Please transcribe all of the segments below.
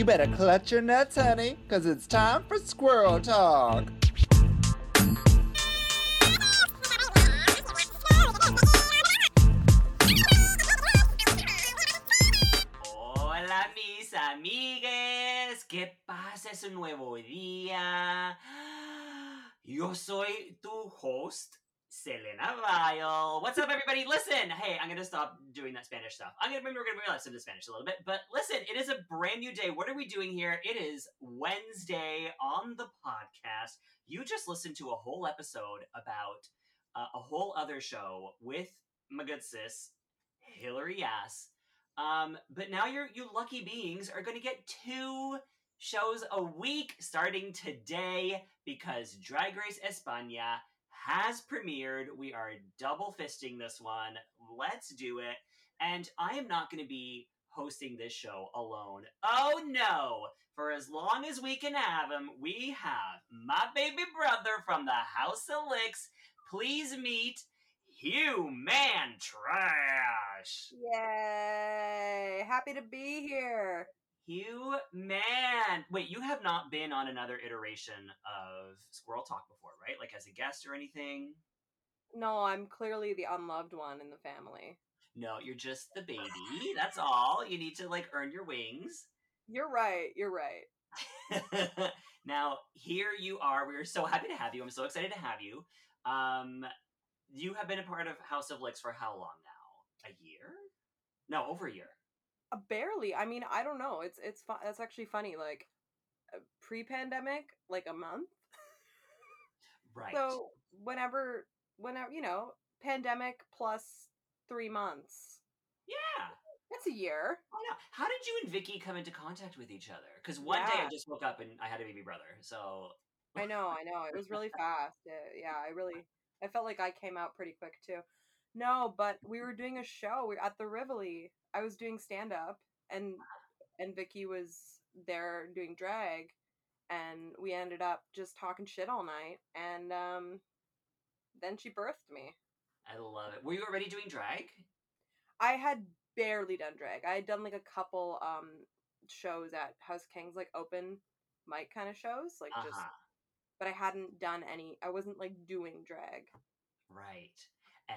You better clutch your nuts, honey, because it's time for squirrel talk. Hola mis amigues, ¿qué pasa? Es un nuevo día. Yo soy tu host, Selena Vyle. What's up, everybody? Listen, hey, I'm gonna stop doing that Spanish stuff. I'm gonna maybe we're gonna relapse into Spanish a little bit, but listen, it is a brand new day. What are we doing here? It is Wednesday on the podcast. You just listened to a whole episode about uh, a whole other show with my good sis, Hillary Yass. Um, but now you're you lucky beings are to get two shows a week starting today because Drag Race España has premiered. We are double fisting this one. Let's do it. And I am not going to be hosting this show alone. Oh no! For as long as we can have him, we have my baby brother from the House of Licks. Please meet Hugh Man Trash. Yay! Happy to be here. Hugh Man. Wait, you have not been on another iteration of Squirrel Talk before, right? Like as a guest or anything? No, I'm clearly the unloved one in the family. No, you're just the baby. That's all. You need to like earn your wings. You're right. You're right. now, here you are. We're so happy to have you. I'm so excited to have you. Um, you have been a part of House of Licks for how long now? A year? No, over a year. Uh, barely. I mean, I don't know. It's it's fun. That's actually funny. Like uh, pre-pandemic, like a month. Right. So whenever, whenever you know, pandemic plus three months. yeah. That's a year. Why not? How did you and Vicky come into contact with each other? Because one day I just woke up and I had a baby brother. So I know. I know. It was really fast. Uh, yeah, I really. I felt like I came out pretty quick too. No, but we were doing a show. We are at the Rivoli. I was doing stand up, and and Vicky was there doing drag, and we ended up just talking shit all night, and um, then she birthed me. I love it. Were you already doing drag? I had barely done drag. I had done like a couple um shows at House Kings, like open mic kind of shows, like Uh just. But I hadn't done any. I wasn't like doing drag. Right.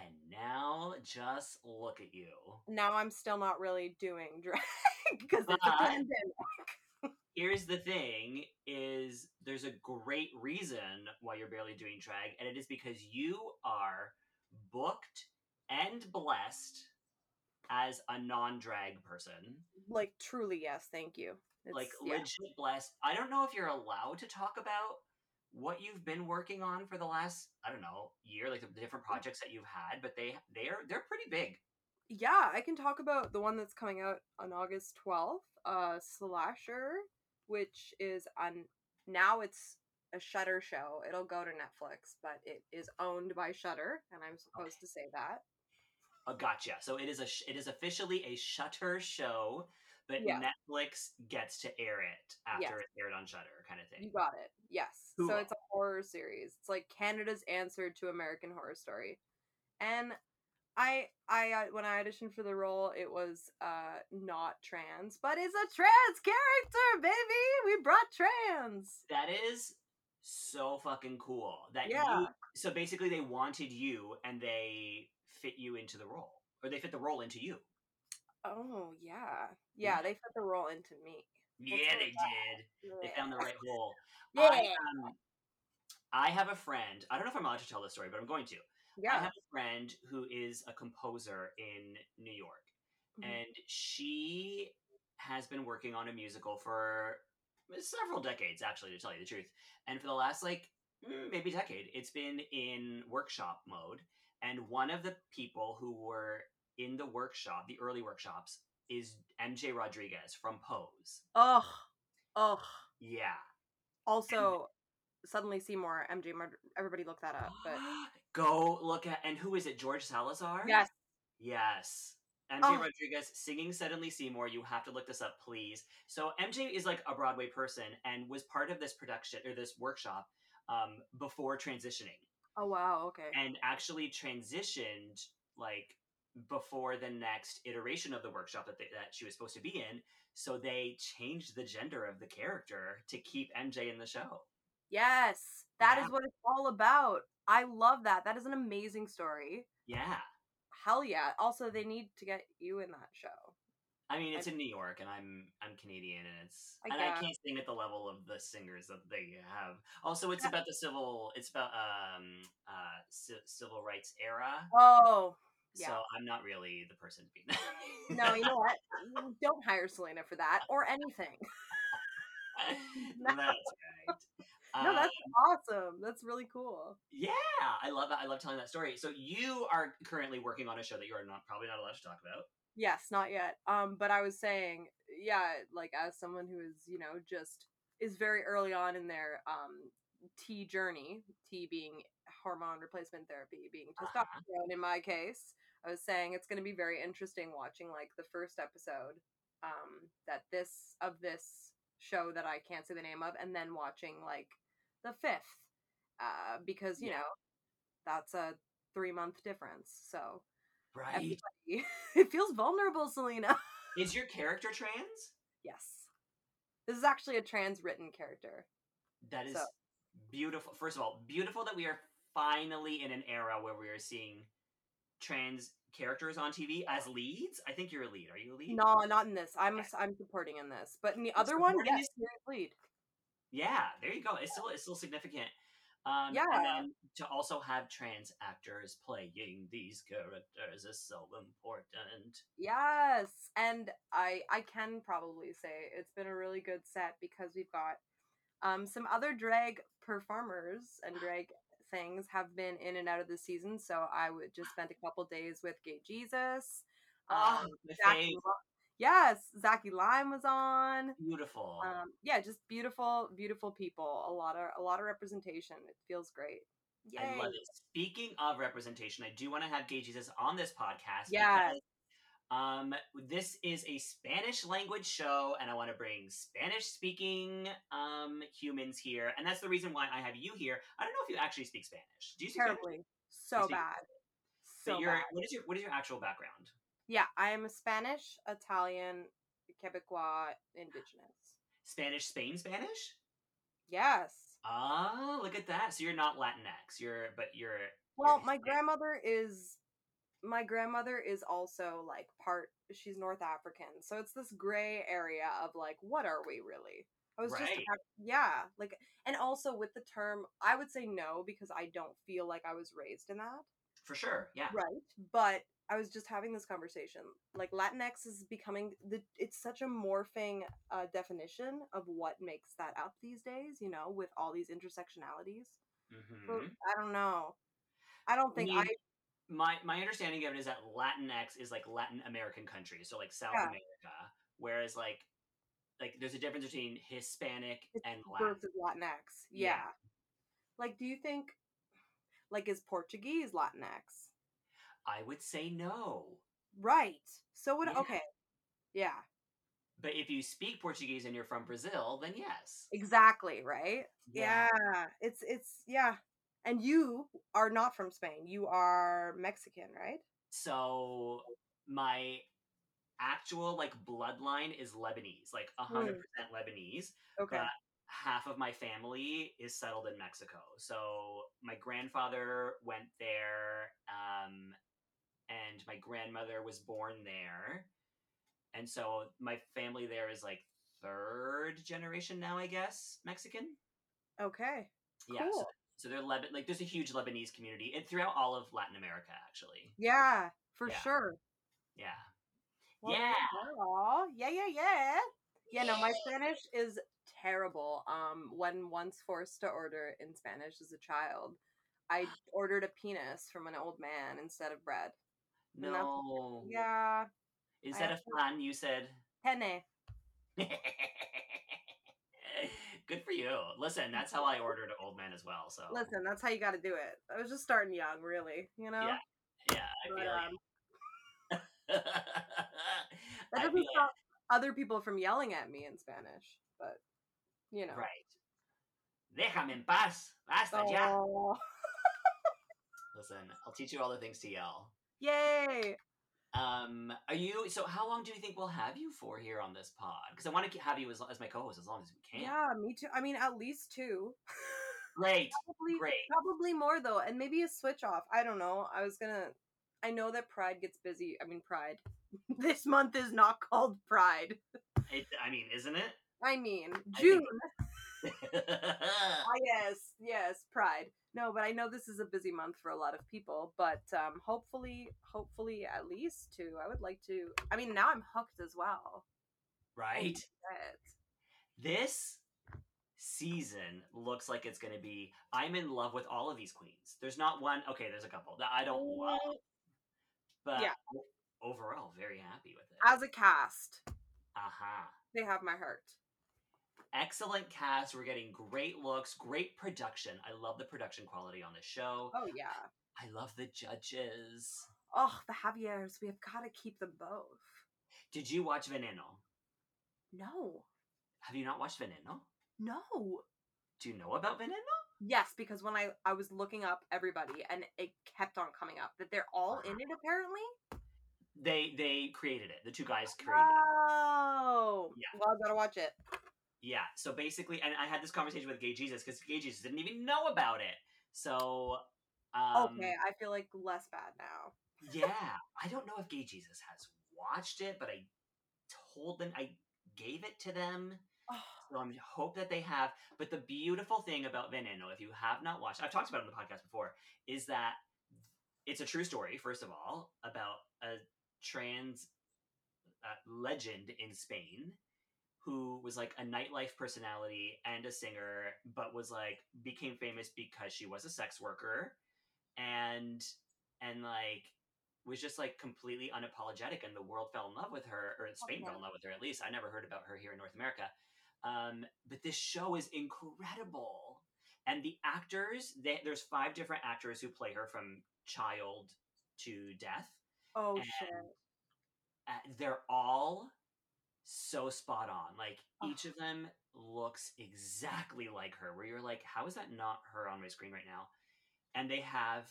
And now just look at you. now I'm still not really doing drag because it's a pandemic. Here's the thing is there's a great reason why you're barely doing drag and it is because you are booked and blessed as a non-drag person. Like truly, yes, thank you. It's, like yeah. legit blessed. I don't know if you're allowed to talk about what you've been working on for the last I don't know year, like the, the different projects that you've had, but they they are they're pretty big. yeah, I can talk about the one that's coming out on August 12th, uh Slasher, which is on now it's a Shudder show. It'll go to Netflix, but it is owned by Shudder, and I'm supposed to say that. Uh, gotcha. So it is a it is officially a Shudder show, but Yeah. Netflix gets to air it after Yes. it's aired on Shudder, kind of thing. You got it. Yes. Cool. So it's a horror series. It's like Canada's answer to American Horror Story. And I I uh, when I auditioned for the role, it was uh not trans, but it's a trans character, baby. We brought trans. That is so fucking cool. That Yeah. you so basically they wanted you and they fit you into the role, or they fit the role into you. Oh yeah. Yeah. They fit the role into me. Yeah, they did. They found the right role. Yeah. I, um, I have a friend. I don't know if I'm allowed to tell this story, but I'm going to. Yeah. I have a friend who is a composer in New York, Mhm. and she has been working on a musical for several decades, actually, to tell you the truth. And for the last like mm, maybe decade, it's been in workshop mode. And one of the people who were in the workshop, the early workshops, is MJ Rodriguez from Pose. Ugh. Ugh. Yeah. Also, suddenly Seymour, MJ. Everybody look that up. But Go look at and who is it? George Salazar? yes, Yes. MJ Oh. Rodriguez singing Suddenly Seymour. You have to look this up, please. So MJ is like a Broadway person and was part of this production or this workshop um, before transitioning Oh wow, okay. and actually transitioned like before the next iteration of the workshop that they, that she was supposed to be in. So they changed the gender of the character to keep MJ in the show. Yes, that is Yeah. what it's all about. I love that. That is an amazing story. Yeah. Hell yeah. Also, they need to get you in that show. I mean, it's I- in New York, and I'm I'm Canadian, and it's I and I can't sing at the level of the singers that they have. Also, it's Yeah. about the civil. It's about um uh ci- civil rights era. Oh, yeah. So I'm not really the person to be. no, you know what? Don't hire Selena for that or anything. no. that's right. No, that's Um, awesome. That's really cool. yeah, I love that. I love telling that story. So you are currently working on a show that you are not probably not allowed to talk about. Yes, not yet. Um, but I was saying, yeah, like as someone who is, you know, just is very early on in their um T journey, T being hormone replacement therapy, being Uh-huh. testosterone in my case. I was saying it's going to be very interesting watching like the first episode um that this of this show that I can't say the name of and then watching like the fifth uh because, you Yeah. know, that's a 3 month difference. So, Right. it feels vulnerable, Selena. Is your character trans? Yes. This is actually a trans written character. That is So- beautiful. First of all, beautiful that we are finally in an era where we are seeing trans characters on TV as leads. I think you're a lead. Are you a lead? No, not in this. I'm I'm supporting in this. But in the other one, yes, you're lead. Yeah, there you go. It's still it's still significant. Um, Yeah. And then to also have trans actors playing these characters is so important. Yes. And I I can probably say it's been a really good set because we've got um some other drag performers and drag things have been in and out of the season. So I would just spent a couple days with Gay Jesus. Oh, Um, my Zachy yes, Zachy Lime was on. Beautiful. um yeah just beautiful beautiful people a lot of a lot of representation it feels great Yay. I love it. Speaking of representation, I do want to have Gay Jesus on this podcast. Yes. Um, this is a Spanish language show, and I want to bring Spanish speaking um humans here, and that's the reason why I have you here. I don't know if you actually speak Spanish. Do you speak Spanish? terribly so speak- bad so you're- bad What is your What is your actual background? yeah i am a spanish italian quebecois indigenous Spanish, Spain, Spanish. yes Oh, look at that! So you're not Latinx. You're, but you're. well you're my grandmother is my grandmother is also like part she's north african so it's this gray area of like what are we really i was just Right. about- yeah like and also with the term i would say no because i don't feel like i was raised in that for sure. Yeah. right but i was just having this conversation like latinx is becoming the it's such a morphing uh, definition of what makes that up these days you know with all these intersectionalities So, hmm i don't know i don't think mean, i my my understanding of it is that Latinx is like Latin American countries, so like South Yeah. America, whereas like like there's a difference between Hispanic and Latin. latinx yeah. Yeah. like do you think like is portuguese latinx I would say no, right so what Yeah. okay yeah but if you speak Portuguese and you're from Brazil, then yes. exactly right yeah it's it's yeah and you are not from spain you are mexican right So my actual like bloodline is Lebanese, like a hundred percent Lebanese. okay but half of my family is settled in Mexico. So my grandfather went there, um, and my grandmother was born there, and so my family there is like third generation now, I guess, Mexican. okay Yeah, Cool. so they're Leban. Like there's a huge Lebanese community and throughout all of Latin America, actually. yeah for Yeah. sure Yeah. Well, yeah. Yeah, yeah, yeah. Yeah, no, my Spanish is terrible. Um, when once forced to order in Spanish as a child, I ordered a penis from an old man instead of bread. No. Yeah, Instead I of flan, you said. penne. Good for you. Listen, that's how I ordered old man as well. So Listen, that's how you got to do it. I was just starting young, really. You know. Yeah, yeah, I But, feel um, that doesn't stop other people from yelling at me in Spanish, but you know. right. Déjame en paz. Basta ya. Listen, I'll teach you all the things to yell. yay! Um, are you? So, how long do you think we'll have you for here on this pod? Because I want to have you as, as my co-host as long as we can. Yeah, me too. I mean, at least two. Great. probably, Great. probably more though, and maybe a switch off. I don't know. I was gonna. I know that Pride gets busy. I mean, Pride. this month is not called Pride. It, I mean, isn't it? I mean, I June. think- Ah, yes, yes, Pride. No, but I know this is a busy month for a lot of people. But um, hopefully, hopefully, at least two. I would like to. I mean, now I'm hooked as well. right. This season looks like it's going to be. I'm in love with all of these queens. There's not one. Okay, there's a couple that I don't love, but Yeah. overall, very happy with it. As a cast, Aha. they have my heart. Excellent cast. We're getting great looks, great production. I love the production quality on this show. Oh yeah. I love the judges. Oh, the Javiers. We have got to keep them both. Did you watch Veneno? No, Have you not watched Veneno? no. Do you know about Veneno? Yes, because when I I was looking up everybody and it kept on coming up that they're all in it uh-huh. apparently. They they created it. The two guys created it. Oh, Yeah. Well, I gotta watch it. Yeah. So basically, and I had this conversation with Gay Jesus because Gay Jesus didn't even know about it. So um, okay, I feel like less bad now. yeah, I don't know if Gay Jesus has watched it, but I told them I gave it to them. Oh, So I hope that they have. But the beautiful thing about Veneno, if you have not watched, I've talked about it on the podcast before, is that it's a true story. First of all, about a trans uh, legend in Spain who was like a nightlife personality and a singer, but was like became famous because she was a sex worker, and and like was just like completely unapologetic, and the world fell in love with her, or Spain Okay. fell in love with her. At least I never heard about her here in North America. Um, but this show is incredible, and the actors. They, there's five different actors who play her from child to death. oh And- shit. Uh, they're all so spot on. Like Oh. each of them looks exactly like her. Where you're like, how is that not her on my screen right now? And they have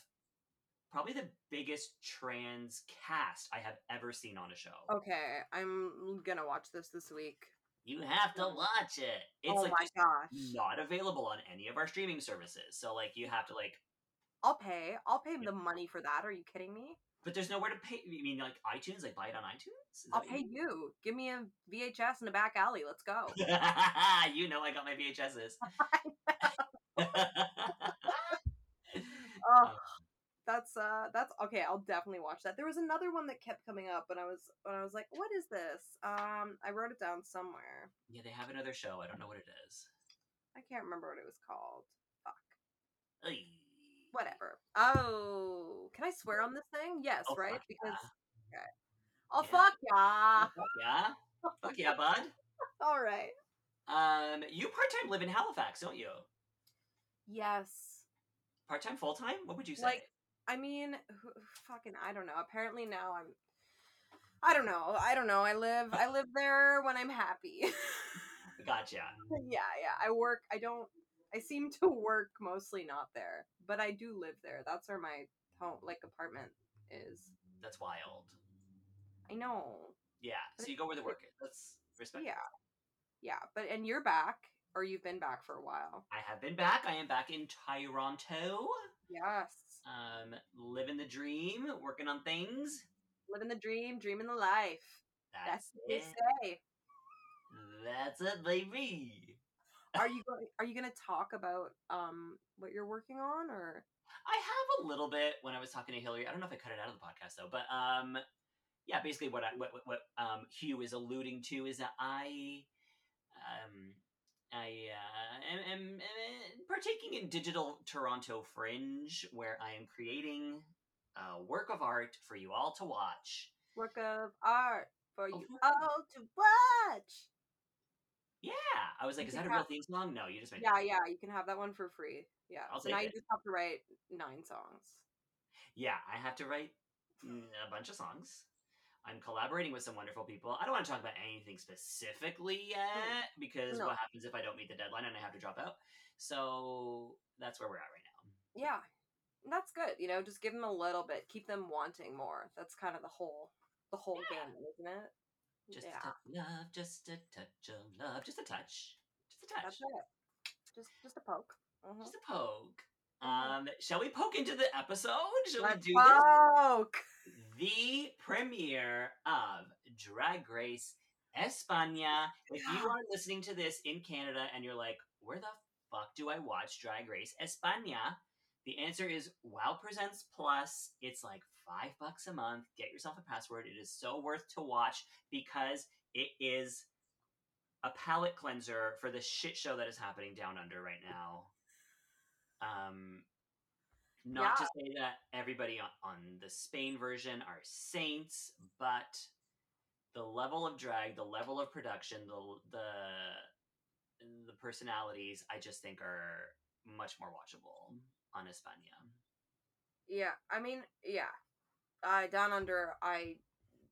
probably the biggest trans cast I have ever seen on a show. Okay, I'm gonna watch this this week. You have to watch it. It's oh like my gosh. not available on any of our streaming services. So like you have to like I'll pay. I'll pay the money for that. Are you kidding me? But there's nowhere to pay you mean like iTunes, like buy it on iTunes? I'll pay you you. Give me a VHS in the back alley. Let's go. you know I got my VHSs. Oh, that's uh, that's okay. I'll definitely watch that. There was another one that kept coming up, and I was, when I was like, "What is this?" Um, I wrote it down somewhere. yeah, they have another show. I don't know what it is. I can't remember what it was called. Fuck. Whatever. Oh, can I swear on this thing? Yes, Oh, right? Because yeah. okay. Oh Yeah. fuck yeah! Fuck yeah. Fuck yeah, bud. All right. Um, you part time live in Halifax, don't you? Yes. Part time, full time? What would you say? Like, I mean, fucking, I don't know. Apparently now I'm. I don't know. I don't know. I live. I live there when I'm happy. gotcha. yeah, yeah. I work. I don't. I seem to work mostly not there, but I do live there. That's where my home, like apartment, is. That's wild. I know. Yeah. So you go where the work is. That's respect. Yeah, yeah. But and you're back, or you've been back for a while. I have been back. I am back in Toronto. Yes. Um, living the dream, working on things. Living the dream, dreaming the life. That's, That's what it. say. That's it, baby. Are you going? Are you going to talk about um what you're working on, or I have a little bit when I was talking to Hillary. I don't know if I cut it out of the podcast though, but um, yeah, basically what I what what, what um Hugh is alluding to is that I um I uh, am, am, am partaking in digital Toronto Fringe, where I am creating a work of art for you all to watch. work of art for you Oh, all to watch? Yeah, I was like, You is that a real have- theme song? No, you just made it. Yeah, yeah. You can have that one for free. Yeah. I'll so now you just have to write nine songs. Yeah, I have to write mm, a bunch of songs. I'm collaborating with some wonderful people. I don't want to talk about anything specifically yet because No. what happens if I don't meet the deadline and I have to drop out? So that's where we're at right now. Yeah. That's good. You know, just give them a little bit. Keep them wanting more. That's kind of the whole the whole game, isn't it? Just yeah, a touch of love, just a touch of love, just a touch, just a touch, that's it. Just just a poke. Mhm. just a poke. Mhm. Um, shall we poke into the episode? Shall Let's we do this? poke. the premiere of Drag Race España. If you are listening to this in Canada and you're like, where the fuck do I watch Drag Race España? The answer is Wow Presents Plus. It's like five bucks a month. Get yourself a password. It is so worth to watch because it is a palate cleanser for the shit show that is happening down under right now. Um, not to say that everybody on, on the Spain version are saints, but the level of drag, the level of production, the the the personalities, I just think are much more watchable on España. Yeah, I mean, yeah. Uh, down under, I,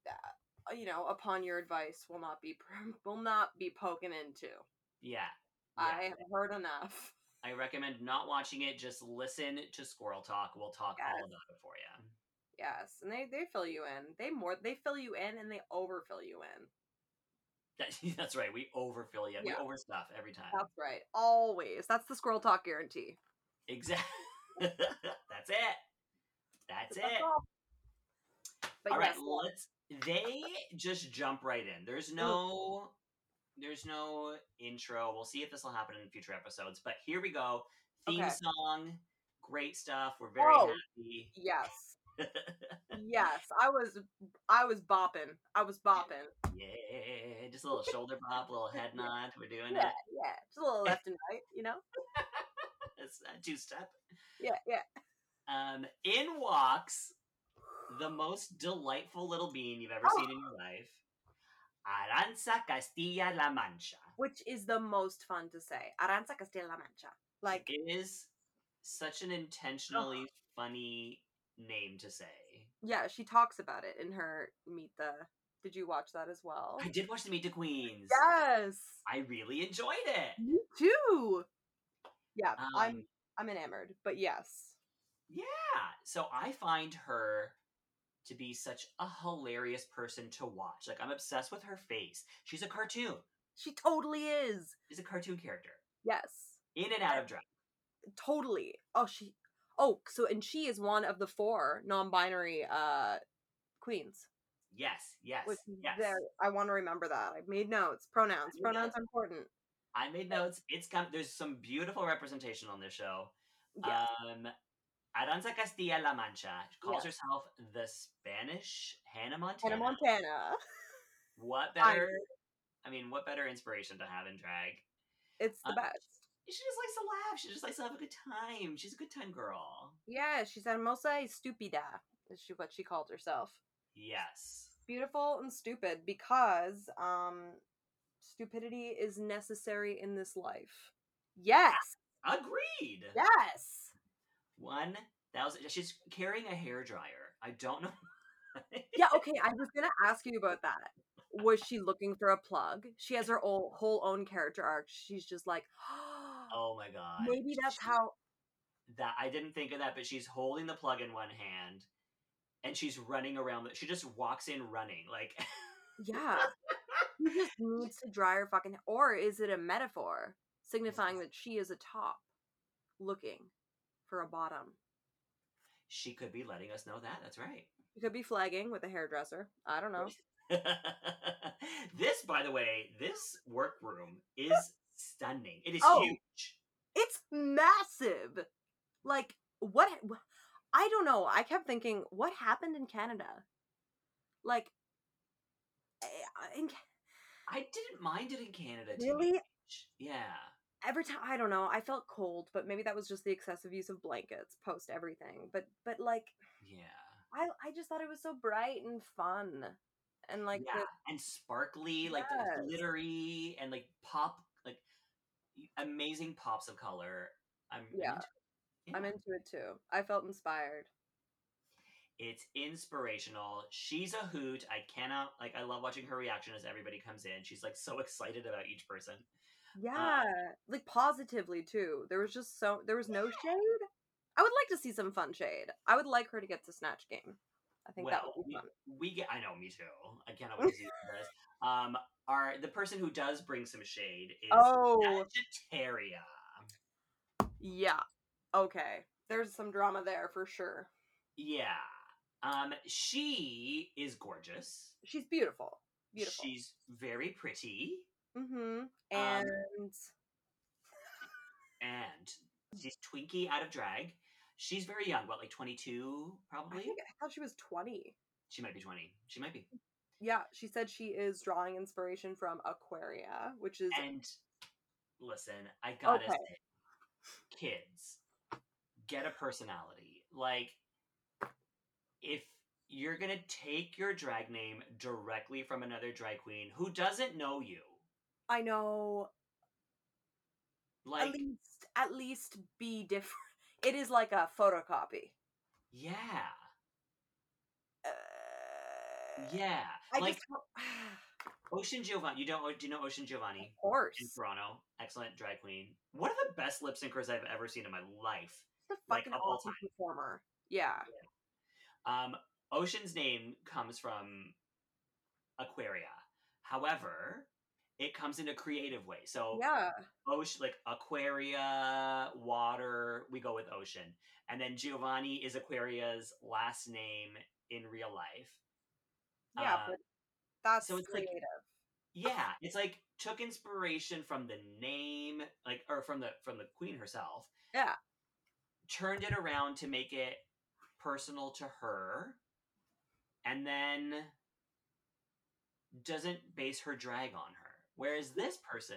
uh, you know, upon your advice, will not be will not be poking into. Yeah. i have heard enough. I recommend not watching it. Just listen to Squirrel Talk. We'll talk all about it for you. Yes, and they they fill you in. They more they fill you in and they overfill you in. That, that's right. We overfill you. Yeah. We overstuff every time. That's right. Always. That's the squirrel talk guarantee. Exactly. that's it. That's it. all. But All right, yes, let's. They just jump right in. There's no, there's no intro. We'll see if this will happen in future episodes. But here we go. Theme Okay. song, great stuff. We're very Oh. happy. yes, yes. I was I was bopping. I was bopping. yeah, just a little shoulder pop, a little head nod. We're doing Yeah, it. yeah. Just a little left and right, you know. It's a two step. Yeah, yeah. Um, in walks the most delightful little bean you've ever Oh. seen in your life. Arantxa Castilla-La Mancha. Which is the most fun to say. Arantxa Castilla-La Mancha. Like It is such an intentionally funny name to say. Yeah, she talks about it in her Meet the. Did you watch that as well? I did watch the Meet the Queens. Yes, I really enjoyed it. me too. Yeah, I'm Um, I'm enamored. But yes, Yeah. So I find her to be such a hilarious person to watch. Like I'm obsessed with her face. She's a cartoon. she totally is. She's a cartoon character. Yes, In and out of drag. totally. Oh, she. Oh, so and she is one of the four non-binary uh queens. Yes, yes, Which yes. very. I want to remember that. I made notes. Pronouns. made Pronouns notes. are important. I made notes. It's come there's some beautiful representation on this show. Yeah. Um Arantxa Castilla-La Mancha calls Yeah. herself the Spanish Hannah Montana. Hannah Montana. What better? I mean, what better inspiration to have in drag? It's the Uh, best. She just likes to laugh. She just likes to have a good time. She's a good time girl. Yeah, she's hermosa y stupida. Is she what she called herself? Yes. Beautiful and stupid because um stupidity is necessary in this life. Yes. Agreed. Yes. One thousand. She's carrying a hair dryer. I don't know. Yeah, okay, I was going to ask you about that. Was she looking for a plug? She has her whole, whole own character arc. She's just like, oh my god. maybe that's She- how that I didn't think of that, but she's holding the plug in one hand and she's running around. the- She just walks in running, like Yeah. She just needs to dry her fucking or is it a metaphor signifying that she is a top looking for a bottom? she could be letting us know that. That's right. You could be flagging with a hairdresser. I don't know. this, by the way, this workroom is stunning. It is Oh. huge. It's massive. Like what I don't know. I kept thinking what happened in Canada? Like eh, in, I didn't mind it in Canada. Really? TBH. Yeah. Every time I don't know, I felt cold, but maybe that was just the excessive use of blankets post everything. But but like Yeah. I I just thought it was so bright and fun. And like yeah. the, and sparkly, like glittery, and like pop, like amazing pops of color. I'm Yeah. into it. I'm into it too. I felt inspired. It's inspirational. She's a hoot. I cannot like. I love watching her reaction as everybody comes in. She's like so excited about each person. Yeah, like positively too. There was just so there was no shade. I would like to see some fun shade. I would like her to get to snatch game. I think that well, would be we, fun. we get. I know, me too. I cannot wait to see this. Um, our the person who does bring some shade is Oh. Sagittaria. Yeah. Okay. There's some drama there for sure. Yeah. Um, she is gorgeous. She's beautiful. Beautiful. She's very pretty, mm-hmm. Um, And and she's Twinkie out of drag. She's very young. What, like twenty two, I probably? think I thought she was 20. She might be twenty. She might be. Yeah, she said she is drawing inspiration from Aquaria, which is And listen, I gotta Okay. say, kids, get a personality. Like, if you're gonna take your drag name directly from another drag queen who doesn't know you, I know like, at least at least be different. It is like a photocopy. yeah, Uh, yeah, I like just Ocean Giovanni. You don't? Do you know Ocean Giovanni of course. in Toronto? Excellent drag queen. One of the best lip syncers I've ever seen in my life. The like, fucking all awesome time. performer. Yeah. Um, Ocean's name comes from Aquaria. However, it comes in a creative way. So, Yeah. ocean, like Aquaria, water, we go with Ocean. And then Giovanni is Aquaria's last name in real life. Yeah, Uh, but that's so it's like- yeah, it's like took inspiration from the name, like or from the from the queen herself. Yeah. Turned it around to make it personal to her, and then doesn't base her drag on her. Whereas this person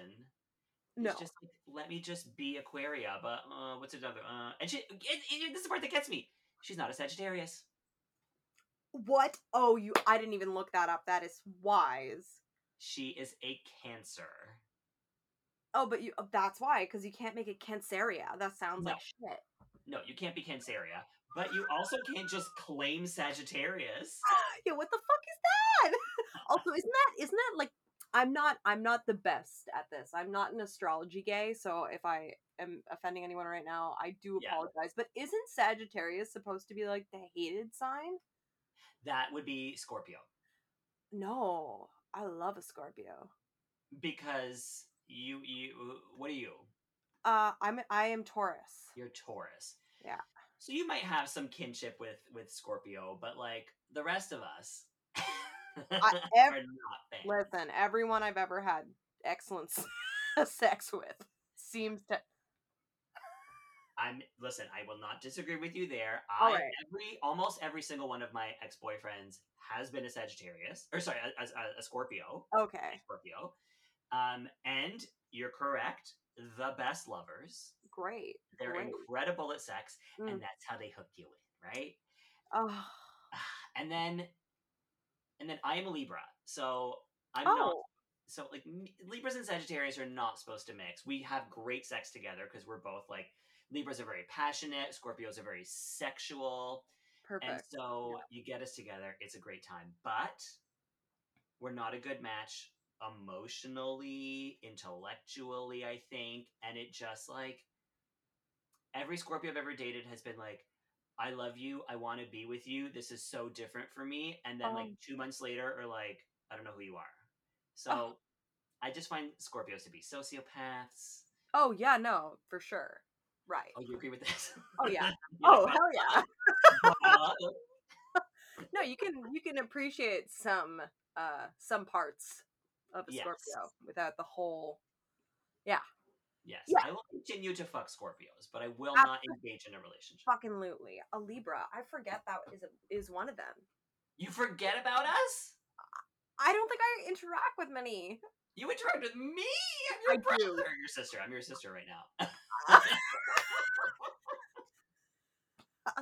no. is just like, let me just be Aquaria, but uh, what's another? Uh, and she, it, it, this is the part that gets me. She's not a Sagittarius. what? Oh, you I didn't even look that up. That is wise. She is a Cancer. Oh, but you oh, that's why cuz you can't make it Canceria. That sounds like shit. No, you can't be Canceria, but you also can't just claim Sagittarius. yeah, what the fuck is that? also, isn't that isn't that like I'm not I'm not the best at this. I'm not an astrology gay, so if I am offending anyone right now, I do Yeah. apologize. But isn't Sagittarius supposed to be like the hated sign? That would be Scorpio No, I love a Scorpio. because you you what are you? Uh, I'm I am Taurus. You're Taurus. Yeah. So you might have some kinship with with Scorpio, but like the rest of us I-. Listen, everyone I've ever had excellent sex with seems to. I'm listen. I will not disagree with you there. I right. every almost every single one of my ex boyfriends has been a Sagittarius, or sorry, a, a, a Scorpio. Okay, Scorpio. Um, and you're correct. The best lovers. great. They're Great. incredible at sex, Mm. and that's how they hook you in, right? Oh, And then, and then I am a Libra, so I'm not. oh, So like Libras and Sagittarius are not supposed to mix. We have great sex together because we're both like Libras are very passionate, Scorpios are very sexual, and perfect. so you get us together, it's a great time. But we're not a good match emotionally, intellectually, I think, and it just like every Scorpio I've ever dated has been like, I love you, I want to be with you. This is so different for me, and then like Um. two months later, or like, I don't know who you are. So Oh. I just find Scorpios to be sociopaths. Oh yeah, no, for sure. Right. Oh, you agree with this? Oh yeah. Oh hell yeah. No, you can you can appreciate some uh some parts of a Yes. Scorpio without the whole. Yes, Yeah. I will continue to fuck Scorpios, but I will Ab- not engage in a relationship. Fucking lootly. A Libra. I forget that is a, is one of them. You forget about us? I don't think I interact with many. You interact with me? I'm your I brother. do. Your sister. I'm your sister right now.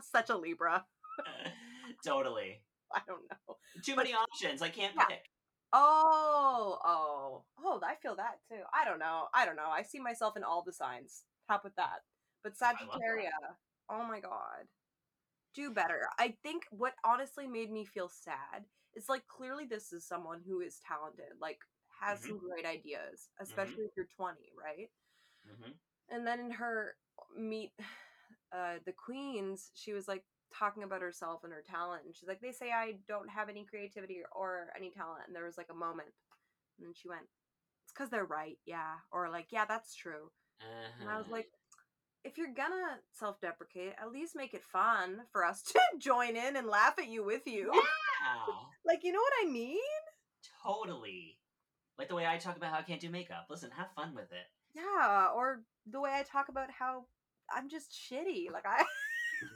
Such a Libra. totally. I don't know. Too many options. I can't Yeah. pick. Oh, oh, oh! I feel that too. I don't know. I don't know. I see myself in all the signs. Top with that. But. Sagittaria. Oh my god. Do better. I think what honestly made me feel sad is like clearly this is someone who is talented, like has Mhm. some great ideas, especially if you're 20, right? hmm And then in her meet uh the queens, she was like, talking about herself and her talent, and she's like, "They say I don't have any creativity or any talent," and there was like a moment, and then she went, "It's because they're right, yeah," or like, "Yeah, that's true," and I was Uh-huh. like. If you're gonna self-deprecate, at least make it fun for us to join in and laugh at you with you. yeah, Like, you know what I mean? totally. Like the way I talk about how I can't do makeup. Listen, have fun with it. Yeah, or the way I talk about how I'm just shitty. Like I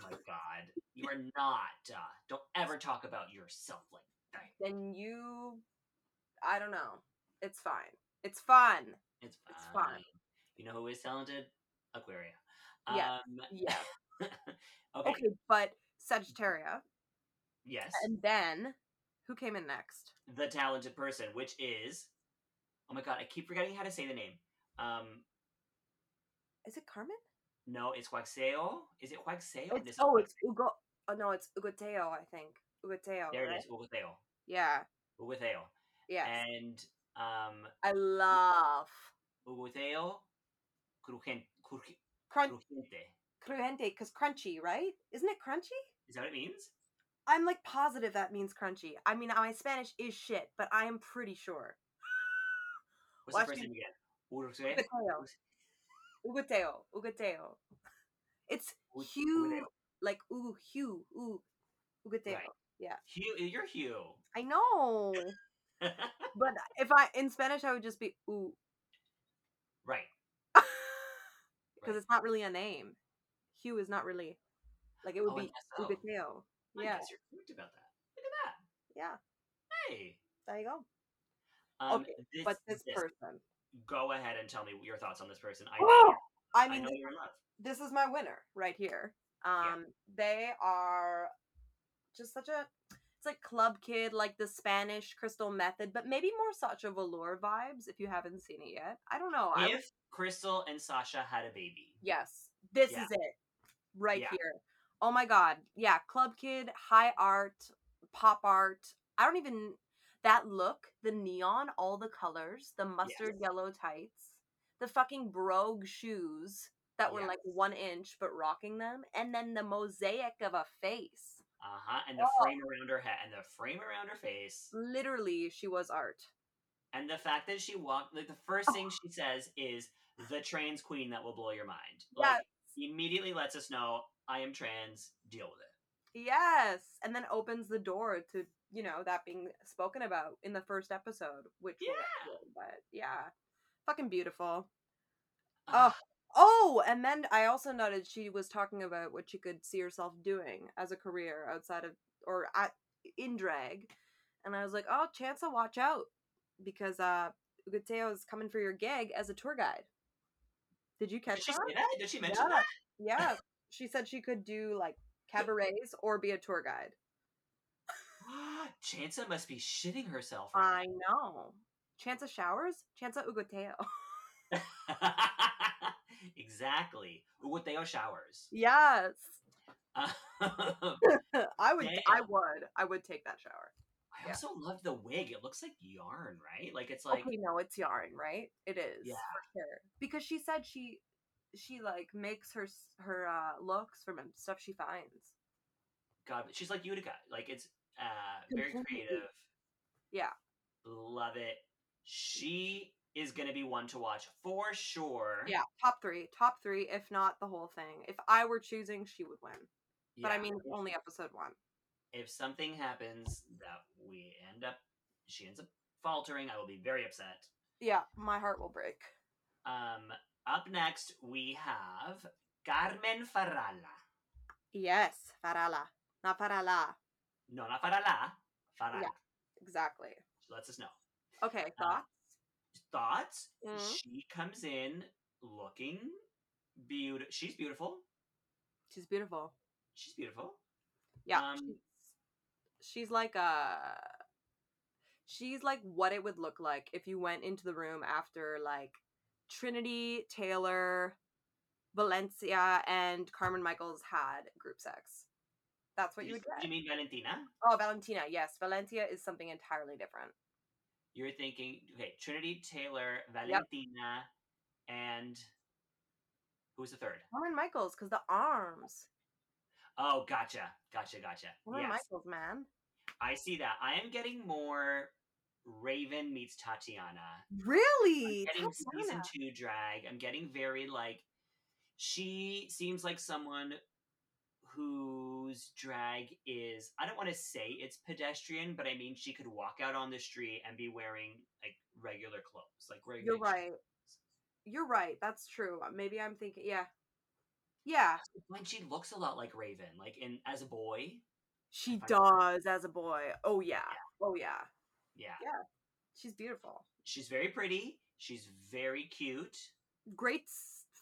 my god, you are not. Uh, don't ever talk about yourself like that. then you I don't know. It's fine. It's fun. It's fine. It's fine. You know who is talented? Aquaria. Yeah. Um, Yeah. okay. Okay, but Sagittaria. Yes. And then who came in next? the talented person, which is. Oh my god, I keep forgetting how to say the name. Um, Is it Carmen? No, it's Huaxeo. Is it Huaxeo? It's, oh, it's Ugo. Oh no, it's Ugoteo. I think Ugoteo. There right? it is, Ugoteo. Yeah. Ugoteo. Yes. And um, I love Ugoteo, crujen- cruj- crujiente. crujiente because crunchy, right? Isn't it crunchy? Is that what it means? I'm like positive that means crunchy. I mean, my Spanish is shit, but I am pretty sure. What's Watch the first name again? Ugoteo. Ugoteo. Ugoteo. It's Ug- Hugh, like ooh, Hugh, ooh, Ugoteo. Right. Yeah, Hugh, you're Hugh. I know. but if I in Spanish, I would just be ooh, right. because right. it's not really a name. Hugh is not really like it would Oh, be so. Ugoteo. I Yeah, guess you're correct about that. Look at that. yeah. Hey. There you go. Um, Okay, this, But this person, Go ahead and tell me your thoughts on this person. I Oh, know, I I mean, know this, you're in love. this is my winner right here. Um, they are just such a. It's like Club Kid, like the Spanish Crystal Methyd, but maybe more Sasha Velour vibes. If you haven't seen it yet, I don't know. I, If Crystal and Sasha had a baby, yes, this Yeah. is it, right Yeah. here. Oh my god, yeah, Club Kid, high art, pop art. I don't even that look, the neon, all the colors, the mustard Yes. yellow tights, the fucking brogue shoes that were like one inch but rocking them, and then the mosaic of a face. uh huh, and the Oh. frame around her head, and the frame around her face, Literally, she was art. and the fact that she walked, like the first thing she says is the trans queen that will blow your mind. Like immediately lets us know I am trans. Deal with it. Yes, and then opens the door to you know that being spoken about in the first episode, which Yeah. but yeah, fucking beautiful. Uh, Oh, and then I also noted she was talking about what she could see herself doing as a career outside of or at in drag, and I was like, oh, Chansa, watch out because uh, Uguteo is coming for your gig as a tour guide. Did you did catch she that? say that? Did she mention Yeah. that? Yeah, she said she could do like cabarets or be a tour guide. Chansa must be shitting herself right I know. Chansa showers, Chansa Uguteo. now. exactly. Ugoteo showers. yes, Um, I would. I would. I would take that shower. I Yeah. also love the wig. It looks like yarn, right? Like it's like okay, no, it's yarn, right? It is. Yeah. for sure. Because she said she, she like makes her her uh looks from stuff she finds. God. She's like Utica. Like it's uh very creative. Yeah. Love it. She is gonna be one to watch for sure. Yeah, top three, top three, if not the whole thing. If I were choosing, she would win. But I mean, only episode one. if something happens that we end up, she ends up faltering, I will be very upset. Yeah, my heart will break. Um, up next we have Carmen Farala. Yes, Farala, not Farala. No, not Farala. Farala. Yeah. Exactly. She lets us know. Okay, Uh, thoughts? Thoughts? Mhm. She comes in looking beautiful. She's beautiful. She's beautiful. She's beautiful. Yeah, Um, she's, she's like a. She's like what it would look like if you went into the room after like Trinity, Taylor, Valencia, and Kameron Michaels had group sex. That's what you You, would get. you mean Valentina? Oh, Valentina. Yes, Valencia is something entirely different. You're thinking, okay, Trinity Taylor, Valentina, and who's the third? Kameron Michaels, because the arms. Oh, gotcha, gotcha, gotcha. Lauren yes, Michaels, man. I see that. I am getting more Raven meets Tatiana. Really? getting season Tatiana. two drag. I'm getting very like she seems like someone whose drag is I don't want to say it's pedestrian, but I mean she could walk out on the street and be wearing like regular clothes, like regular. You're right. You're right. That's true. Uh, Maybe I'm thinking. Yeah. Yeah. When she looks a lot like Raven, like in as a boy. She does as a boy. Oh yeah. Oh yeah. Yeah, Yeah. She's beautiful. she's very pretty. She's very cute. Great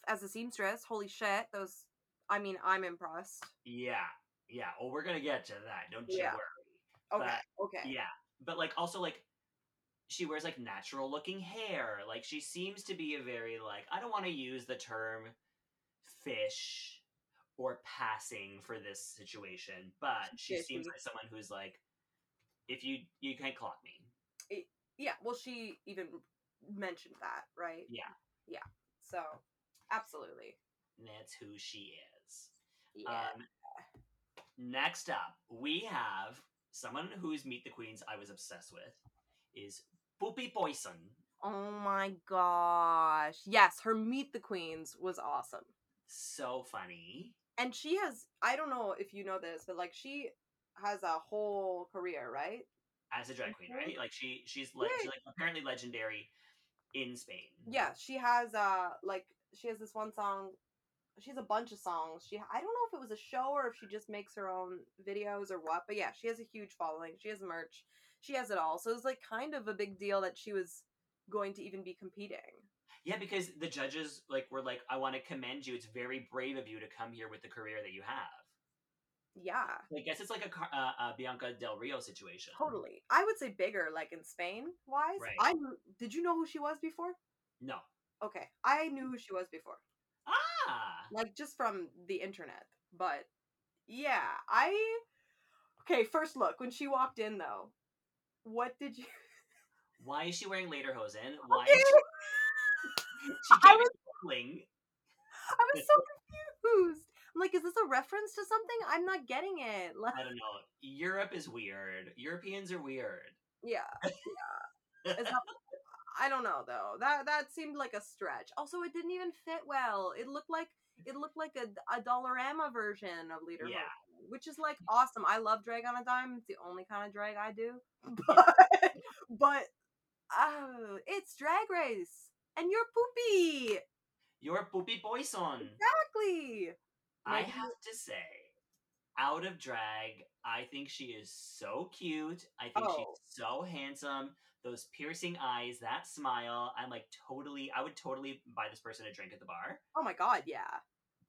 as a seamstress. Holy shit. Those. I mean, I'm impressed. Yeah, yeah. Oh, we're gonna get to that. Don't you Yeah. worry. Okay. But- okay. Yeah, but like also like she wears like natural looking hair. Like she seems to be a very like I don't want to use the term fish or passing for this situation, but she seems like someone who's like if you you can't clock me. Yeah. Well, she even mentioned that, right? Yeah, Yeah. So, absolutely. that's who she is. Yeah. Um next up, we have someone whose Meet the Queens I was obsessed with is Pupi Poisson. oh my gosh. Yes, her Meet the Queens was awesome. So funny. And she has, I don't know if you know this, but like she has a whole career, right? as a drag queen, Mhm. right? Like she she's like she's like apparently legendary in Spain. Yeah, she has uh like she has this one song. She has a bunch of songs. She I don't know if it was a show or if she just makes her own videos or what, but yeah, she has a huge following. She has merch. She has it all. So it was like kind of a big deal that she was going to even be competing. Yeah, because the judges like were like, I want to commend you. It's very brave of you to come here with the career that you have. Yeah, I guess it's like a uh, uh, Bianca Del Rio situation. totally. I would say bigger, like in Spain wise. Right. I did you know who she was before? No. Okay, I knew who she was before. Like just from the internet. But yeah, I okay. First look when she walked in though, what did you? Why is she wearing lederhosen? Why Okay. is she, she I was-. I was so confused. I'm like, is this a reference to something? I'm not getting it. Like, I don't know. Europe is weird. Europeans are weird. yeah, yeah. I don't know though. That that seemed like a stretch. Also, it didn't even fit well. It looked like it looked like a, a Dollarama version of Leader, Yeah. which is like awesome. I love drag on a dime. It's the only kind of drag I do. But but oh, it's Drag Race, and you're poopy. You're Pupi Poisson. Exactly. I have to say, out of drag, I think she is so cute. I think Oh. she's so handsome. Those piercing eyes, that smile. I'm like totally, I would totally buy this person a drink at the bar. Oh my god, yeah.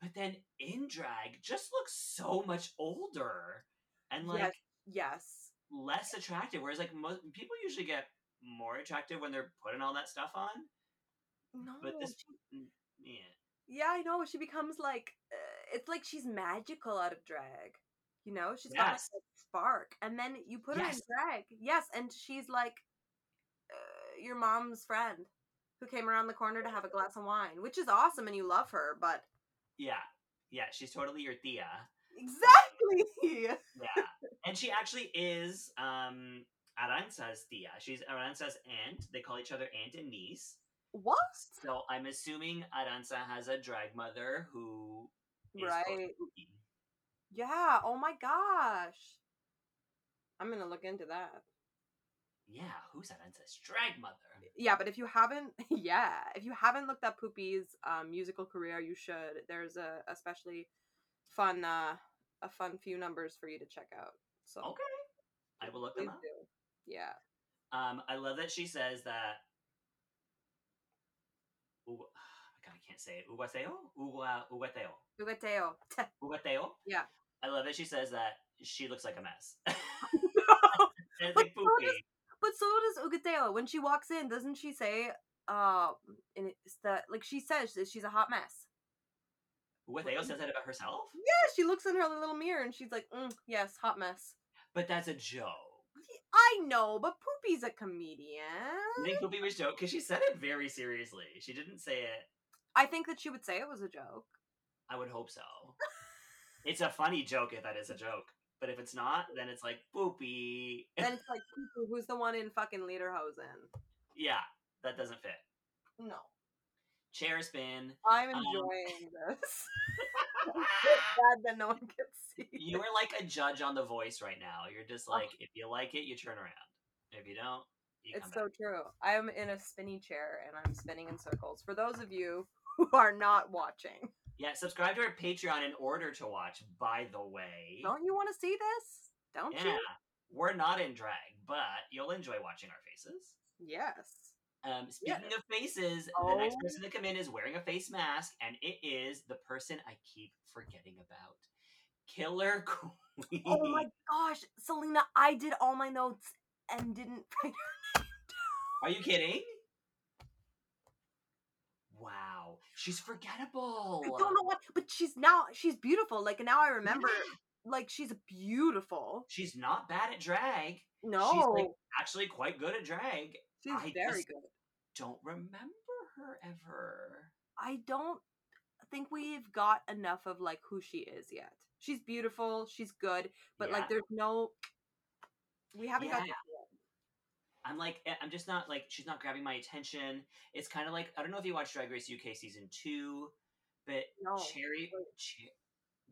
But then in drag, just looks so much older and like yes. Yes. less attractive. Whereas like most people usually get more attractive when they're putting all that stuff on. No. But this, mm, yeah, yeah, I know. She becomes like uh, it's like she's magical out of drag. You know, she's got like, a spark, and then you put her in drag. Yes, and she's like your mom's friend who came around the corner to have a glass of wine, which is awesome, and you love her. But yeah, yeah. She's totally your Thea. exactly. Yeah, and she actually is um Arantxa's Thea. She's Arantxa's aunt. They call each other aunt and niece. what? So I'm assuming Arantxa has a drag mother who is close to Right. Yeah. Oh my gosh. I'm gonna look into that. Yeah, who's Arantxa's drag mother? yeah but if you haven't yeah if you haven't looked up Pupi's um, musical career you should there's a especially fun uh a fun few numbers for you to check out so Okay, I will look them up. do. yeah Um, I love that she says that. Ug- God, I can't say it. Hugáceo. Hugáceo. Hugáceo? Yeah. I love that she says that she looks like a mess. and it's But like poopy. But so does Hugáceo when she walks in doesn't she say uh and it's that like she says that she's a hot mess Hugáceo says that about herself? yeah she looks in her little mirror and she's like mm, yes hot mess But that's a joke. i know but Pupi's a comedian You think Pupi was joke? Because she said it very seriously. She didn't say it. i think that she would say it was a joke I would hope so. It's a funny joke if that is a joke. But if it's not, then it's like boopy. then it's like, who's the one in fucking Lederhosen? yeah, that doesn't fit. No. Chair spin. I'm Um, enjoying this. Bad that no one can see. You are like a judge on The Voice right now. You're just like, if you like it, you turn around. If you don't, you It's so back. true. I'm in a spinny chair and I'm spinning in circles. For those of you who are not watching, Yeah, subscribe to our Patreon in order to watch. By the way, don't you want to see this? Don't you? yeah, you? we're not in drag, but you'll enjoy watching our faces. Yes. Um, speaking of faces, the next Oh. person to come in is wearing a face mask, and it is the person I keep forgetting about, Killer Queen. Oh my gosh, Selena, I did all my notes and didn't write her name Are you kidding? Wow, she's forgettable. I don't know what, but she's now she's beautiful. Like now I remember, like she's beautiful. She's not bad at drag. No, She's like actually quite good at drag. she's I very good. Don't remember her ever. I don't think we've got enough of like who she is yet. She's beautiful, she's good, but Yeah. like there's no we haven't got Yeah. I'm like, eh, I'm just not like, she's not grabbing my attention. It's kind of like, I don't know if you watched Drag Race UK season two, but No. Cherry.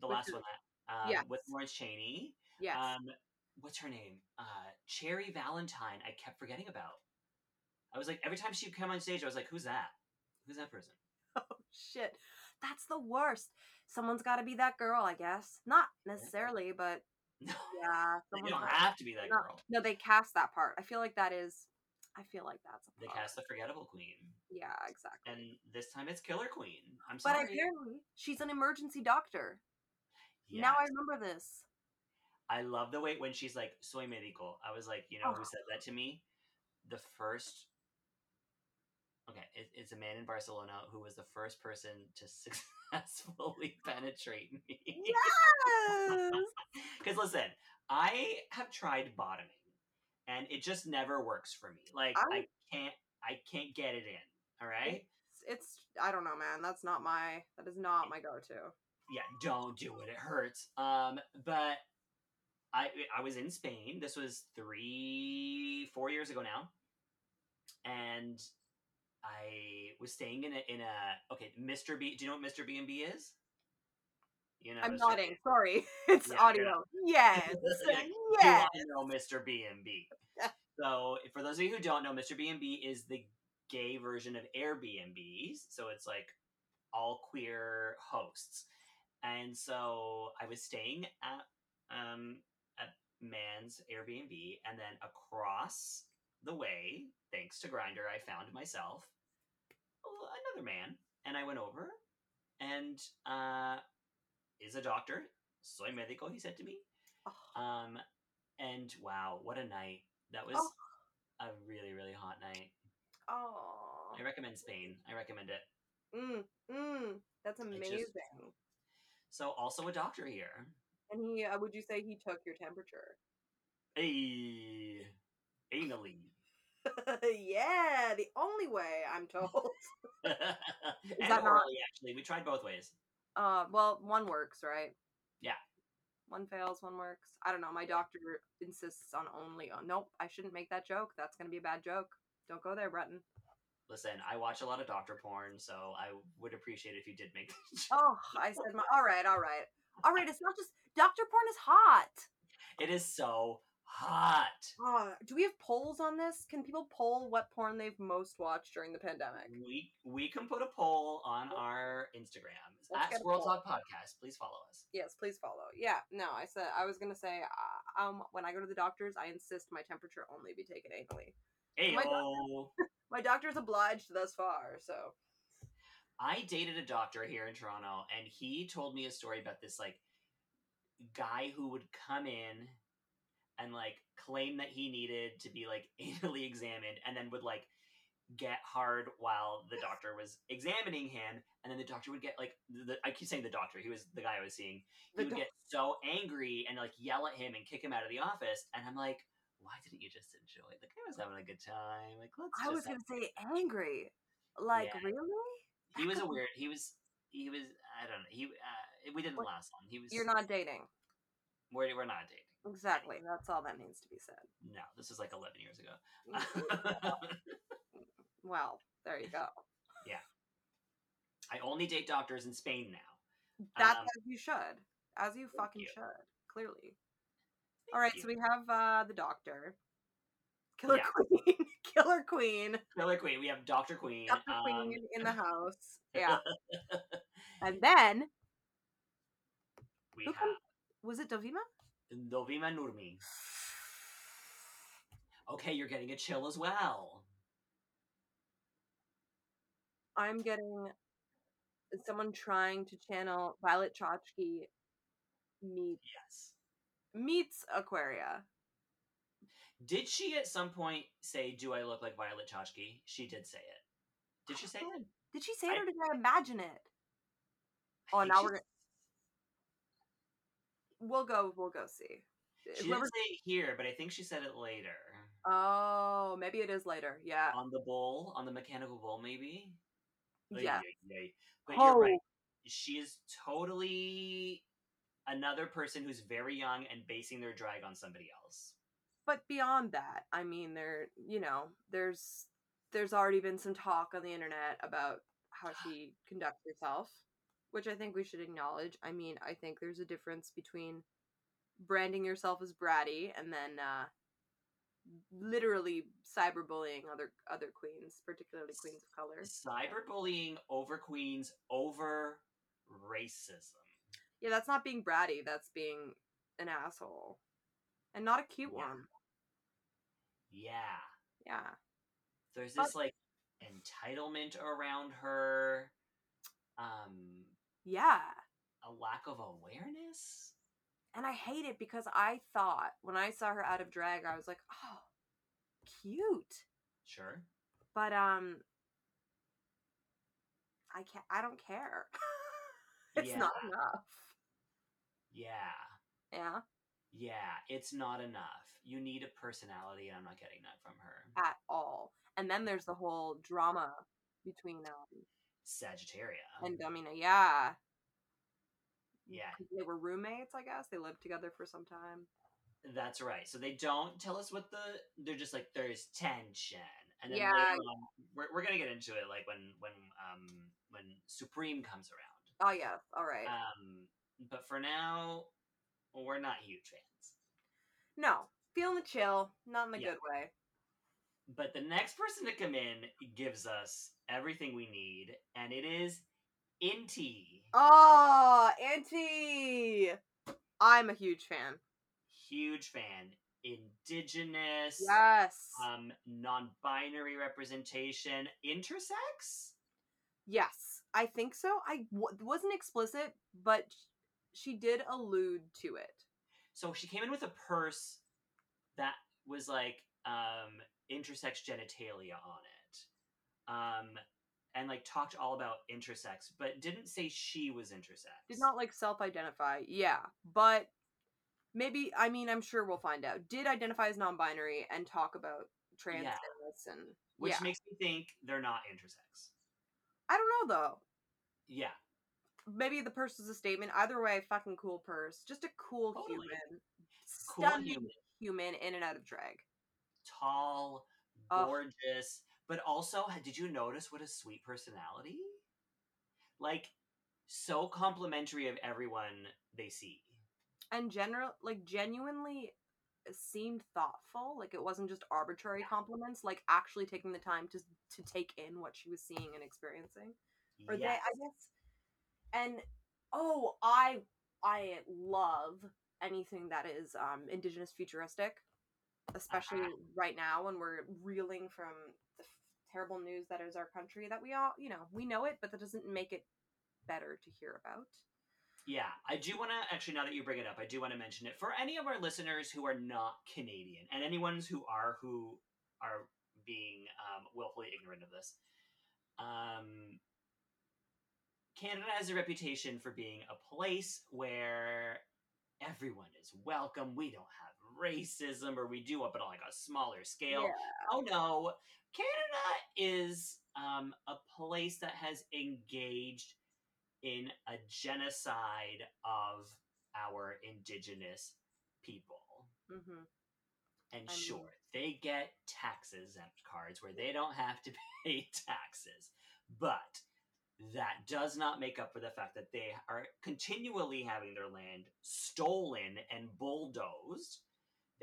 The last one that, um, Yes. with Lawrence Chaney. yes. Um, what's her name? Uh, Cherry Valentine. I kept forgetting about. I was like, every time she come on stage, I was like, who's that? Who's that person? oh shit. That's the worst. Someone's got to be that girl, I guess. Not necessarily, but yeah, someone's don't got- have to be that no, girl. No, they cast that part. I feel like that is. I feel like that's a They cast the forgettable queen, Yeah, exactly. and this time it's Killer Queen. I'm sorry, but apparently, she's an emergency doctor. Now I remember this. I love the way when she's like soy médico. I was like, you know who Oh. said that to me? The first. Okay, it, it's a man in Barcelona who was the first person to successfully penetrate me. Yes. Because listen, I have tried bottoming, and it just never works for me. Like I, I- can't, I can't get it in. All right. It's, it's I don't know, man. That's not my that is not my go-to. yeah, don't do it. It hurts. Um, but I I was in Spain. This was three, four years ago now, and I was staying in a in a okay, Mr. B. Do you know what Mr. B and B is? You know, I'm Mr. nodding. Sorry, it's Yeah, audio. Yes, yes. Do I know Mr. B and B? So, for those of you who don't know, Mr. B and B is the gay version of Airbnbs. So it's like all queer hosts. And so I was staying at um at Man's Airbnb, and then across the way, thanks to Grindr, I found myself a- another man, and I went over, and uh, is a doctor, soy médico, he said to me. Oh, Um, and wow, what a night! That was Oh. a really, really hot night. oh. I recommend Spain. I recommend it. Mm, mm, that's just- amazing. So, also a doctor here. And he, uh, would you say he took your temperature? Hey, anally. yeah, the only way I'm told. and that not- orally, actually, we tried both ways. Uh, well, one works, right? Yeah. One fails, one works. I don't know. My doctor insists on only on. Nope, I shouldn't make that joke. That's gonna be a bad joke. Don't go there, Breton. Listen, I watch a lot of doctor porn, so I would appreciate it if you did make. Oh, I said my. All right, all right, all right. It's not just doctor porn is hot. it is so hot. Uh, do we have polls on this? Can people poll what porn they've most watched during the pandemic? We we can put a poll on our Instagram Let's at Squirrel. Talk Podcast. Please follow us. Yes, please follow. Yeah, no, I said I was gonna say, uh, um, when I go to the doctor's, I insist my temperature only be taken anally. Hey, my God. My doctor's obliged thus far, so I dated a doctor here in Toronto, and he told me a story about this like guy who would come in and like claim that he needed to be like anally examined, and then would like get hard while the doctor was examining him, and then the doctor would get like the, I keep saying the doctor, he was the guy I was seeing. He The would doc- get so angry and like yell at him and kick him out of the office, and I'm like. Why didn't you just enjoy? it? The guy was having a good time. Like, let's. I was gonna say angry. Like Yeah. really? he was a weird he was he was. I don't know. He uh, we didn't What- last long. He was. You're not dating. We're we're not dating. Exactly. That's all that needs to be said. No, this is like eleven years ago. well, there you go. Yeah. I only date doctors in Spain now. That's Um, as you should. As you fucking you. should. Clearly. All right, you. so we have uh the doctor, Killer Yeah. Queen, Killer Queen, Killer Queen. We have Doctor Queen. Doctor um, Queen in the house. Yeah, and then we Who have comes- was it Dovima? Dovima Nurmi. Okay, you're getting a chill as well. I'm getting someone trying to channel Violet Chachki meet Yes. meets Aquaria. Did she at some point say, "Do I look like Violet Chachki"? She did say it. Did she say it? Did she say it or did I imagine it? I Oh, now we're gonna- We'll go. We'll go see. Eh, she Whoever- didn't say it here, but I think she said it later. Oh, maybe it is later. Yeah. on the bowl, on the mechanical bowl, maybe. Ay, Yeah. ay, ay. But you're right. Oh, She is totally another person who's very young and basing their drag on somebody else. but beyond that, I mean, there, you know, there's there's already been some talk on the internet about how she conducts herself, which I think we should acknowledge. I mean, I think there's a difference between branding yourself as bratty and then uh literally cyberbullying other other queens, particularly queens of color. Cyberbullying over queens over racism. Yeah, that's not being bratty, that's being an asshole. And not a cute Yeah. one. Yeah. Yeah. There's But- this like entitlement around her. Um Yeah. a lack of awareness. And I hate it because I thought when I saw her out of drag, I was like, oh, cute. Sure. But um I can't I don't care. it's not enough. Yeah. Yeah. Yeah, it's not enough. You need a personality, and I'm not getting that from her. At all. And then there's the whole drama between um Sagittaria. and Dovima, yeah. Yeah. They were roommates, I guess. They lived together for some time. That's right. So they don't tell us what the. They're just like there's tension, and then Yeah. on, we're we're gonna get into it like when when um when Supremme comes around. Oh yeah, all right. Um, but for now, we're not huge fans. no, feeling the chill, not in the Yeah. good way. But the next person to come in gives us everything we need, and it is Inti. Oh, Inti! I'm a huge fan. Huge fan. Indigenous. Yes. Um, non-binary representation. Intersex. yes, I think so. I w- wasn't explicit, but she did allude to it. So she came in with a purse that was like um intersex genitalia on it. Um and like talked all about intersex, but didn't say she was intersex. Did not like self-identify. Yeah, but maybe I mean I'm sure we'll find out. Did identify as non-binary and talk about trans Yeah. and which yeah. makes me think they're not intersex. I don't know though. Yeah. Maybe the purse was a statement. Either way, fucking cool purse. Just a cool Totally. human. Cool Stunning human. human in and out of drag. Tall, gorgeous, but also did you notice what a sweet personality? Like so complimentary of everyone they see. and general like genuinely seemed thoughtful like it wasn't just arbitrary compliments like actually taking the time to to take in what she was seeing and experiencing. Or they i guess and oh i i love anything that is um indigenous futuristic especially right now when we're reeling from the f- terrible news that is our country that we all you know we know it but that doesn't make it better to hear about Yeah, I do want to actually now that you bring it up, I do want to mention it for any of our listeners who are not Canadian and anyone who are who are being um, willfully ignorant of this. Um, Canada has a reputation for being a place where everyone is welcome. We don't have racism, or we do, it but on like a smaller scale. Yeah. Oh no, Canada is um, a place that has engaged in a genocide of our indigenous people. hmm And I mean- sure, they get tax exempt cards where they don't have to pay taxes. But that does not make up for the fact that they are continually having their land stolen and bulldozed.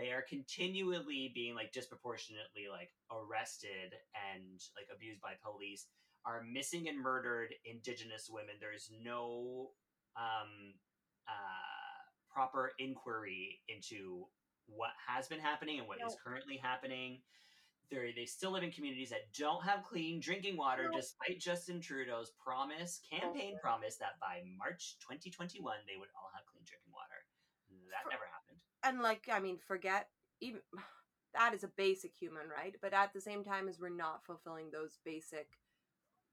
They are continually being like disproportionately like arrested and like abused by police. Are missing and murdered indigenous women. There's no um, uh, proper inquiry into what has been happening and what is No. currently happening. They're, they still live in communities that don't have clean drinking water, No. despite Justin Trudeau's promise, campaign Bullshit. promise, that by March 2021 they would all have clean drinking water. That For- never happened. And like, I mean, forget even that is a basic human right, but at the same time as we're not fulfilling those basic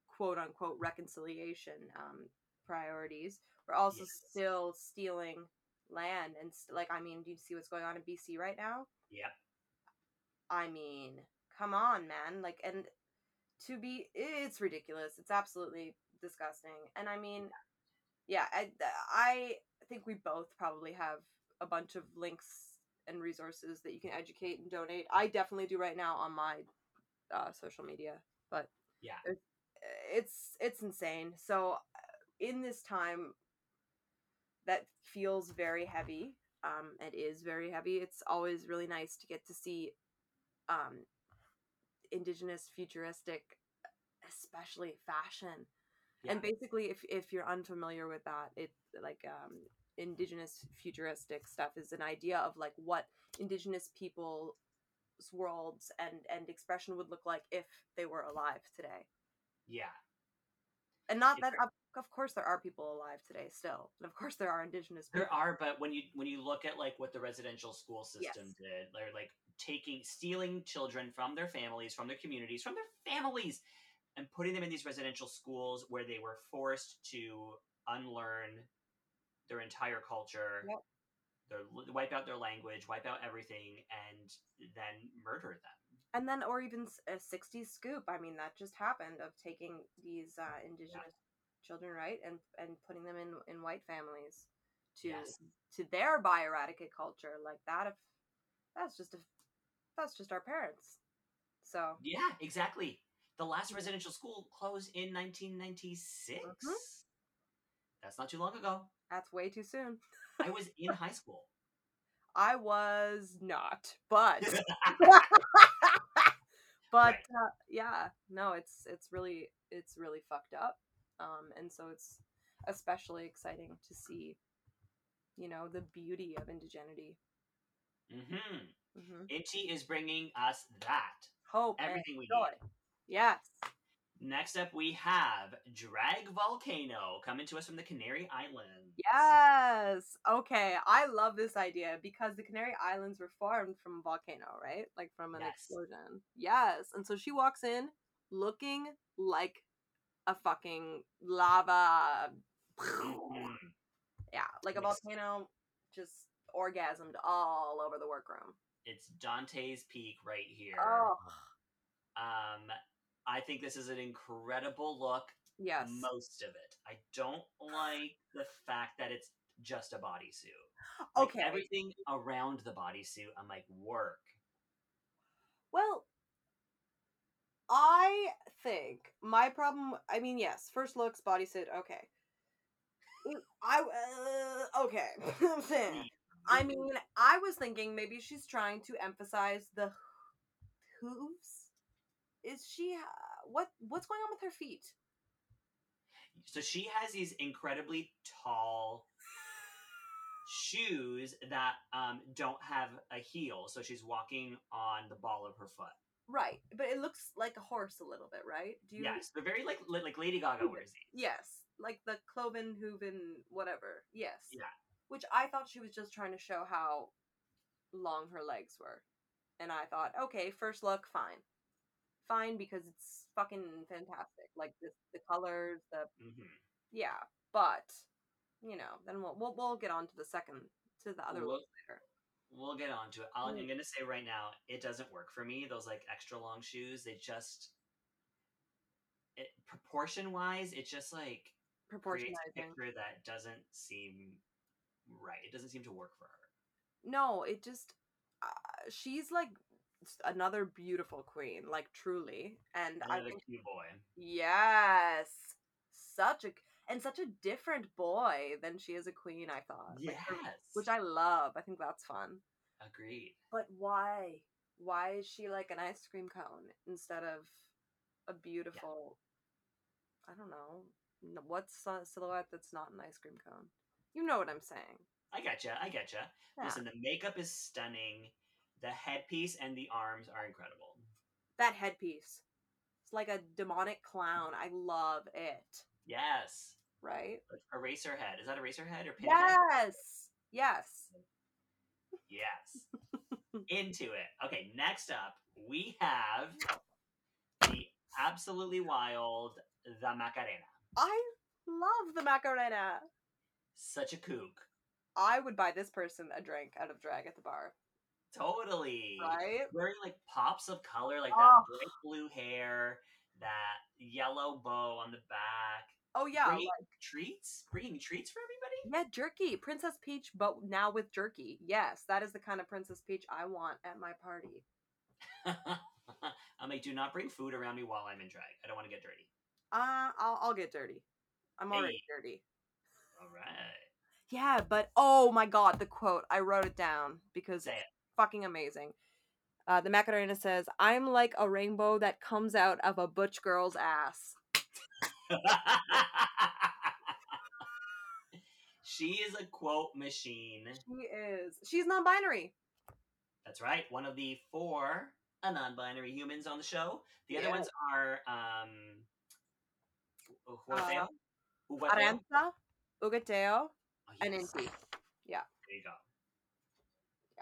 quote unquote reconciliation um, priorities, we're also Yes. still stealing land and st- like, I mean, do you see what's going on in BC right now? Yep. I mean, come on, man. Like, and to be, it's ridiculous. It's absolutely disgusting. And I mean, yeah, I, I think we both probably have a bunch of links and resources that you can educate and donate. I definitely do right now on my uh, social media, but Yeah. it's it's, it's insane. So, uh, in this time that feels very heavy, um, it is very heavy. It's always really nice to get to see um, indigenous futuristic especially fashion Yeah. and basically if if you're unfamiliar with that it like um indigenous futuristic stuff is an idea of like what indigenous people's worlds and and expression would look like if they were alive today yeah. and not that of, uh, of course there are people alive today still and of course there are indigenous people There are, but when you when you look at like what the residential school system Yes. did, they're like taking stealing children from their families, from their communities, from their families, and putting them in these residential schools where they were forced to unlearn their entire culture, Yep. their wipe out their language, wipe out everything, and then murder them. and then or even a 60s scoop i mean that just happened of taking these uh, indigenous children right and and putting them in in white families to Yes. to their bioeradicate culture like that if that's just a that's just our parents so Yeah, exactly. The last residential school closed in 1996. Mhm. That's not too long ago. That's way too soon. I was in high school. i was not but but uh, yeah no it's it's really it's really fucked up um and so it's especially exciting to see you know the beauty of indigeneity hmm hmm Inti is bringing us that. hope Everything we joy. Need. yes Next up, we have Drag Vulcano coming to us from the Canary Islands. yes okay i love this idea because the canary islands were formed from a volcano right like from an Yes. explosion yes and so she walks in looking like a fucking lava yeah like a volcano just orgasmed all over the workroom It's Dante's Peak right here. oh Um, I think this is an incredible look. yes Most of it. I don't like the fact that it's just a bodysuit. Like, okay Everything around the bodysuit, I'm like, work. Well, I think my problem. I mean, yes, first looks, bodysuit, okay. I uh, okay. I mean, I was thinking maybe she's trying to emphasize the hooves. Is she? Uh, what What's going on with her feet? So she has these incredibly tall shoes that um, don't have a heel, so she's walking on the ball of her foot. Right, but it looks like a horse a little bit, right? Do you? Yes, they're very like like Lady Gaga wears these. Yes, like the cloven hooven whatever. Yes. Yeah. Which I thought she was just trying to show how long her legs were. And I thought, okay, first look, fine. Fine because it's fucking fantastic. Like the the colors, the hmm yeah. But you know, then we'll we'll, we'll get on to the second to the other We'll- later. We'll get on to it. I'll, Mm. I'm gonna say right now, it doesn't work for me. Those like extra long shoes, they just it, proportion wise, it's just like creates a picture that doesn't seem right. It doesn't seem to work for her. No, it just uh, she's like another beautiful queen, like truly. And I think cute boy. yes, such a and such a different boy than she is a queen. I thought, Yes. her- which I love. I think that's fun. agreed. But why? Why is she like an ice cream cone instead of a beautiful? I don't know. What's a silhouette that's not an ice cream cone? You know what I'm saying. I getcha. I getcha. Yeah. Listen, the makeup is stunning. The headpiece and the arms are incredible. That headpiece. It's like a demonic clown. I love it. Yes. Right? Eraser head. Is that eraser head or pinhead? Yes. Yes. Yes. Into it. Okay, next up, we have the absolutely wild the Macarena. I love the Macarena. Such a kook. I would buy this person a drink out of drag at the bar. Totally. Right? Wearing like pops of color, like Oh. that bright blue hair, that yellow bow on the back. Oh yeah. Bringing like- treats? Bringing treats for everybody? yeah, jerky. Princess Peach, but now with jerky. Yes, that is the kind of Princess Peach I want at my party. I'm like, do not bring food around me while I'm in drag. I don't want to get dirty. Uh, I'll, I'll get dirty. I'm already Hey. dirty. All right. Yeah, but oh my god, the quote. I wrote it down because Say it. Fucking amazing. Uh, the Macarena says, I'm like a rainbow that comes out of a butch girl's ass. she is a quote machine. She is. She's non binary. That's right. One of the four uh, non-binary humans on the show. The other ones are um Huateo. Uh, Hugáceo, Oh, and yes. Inti. There you go.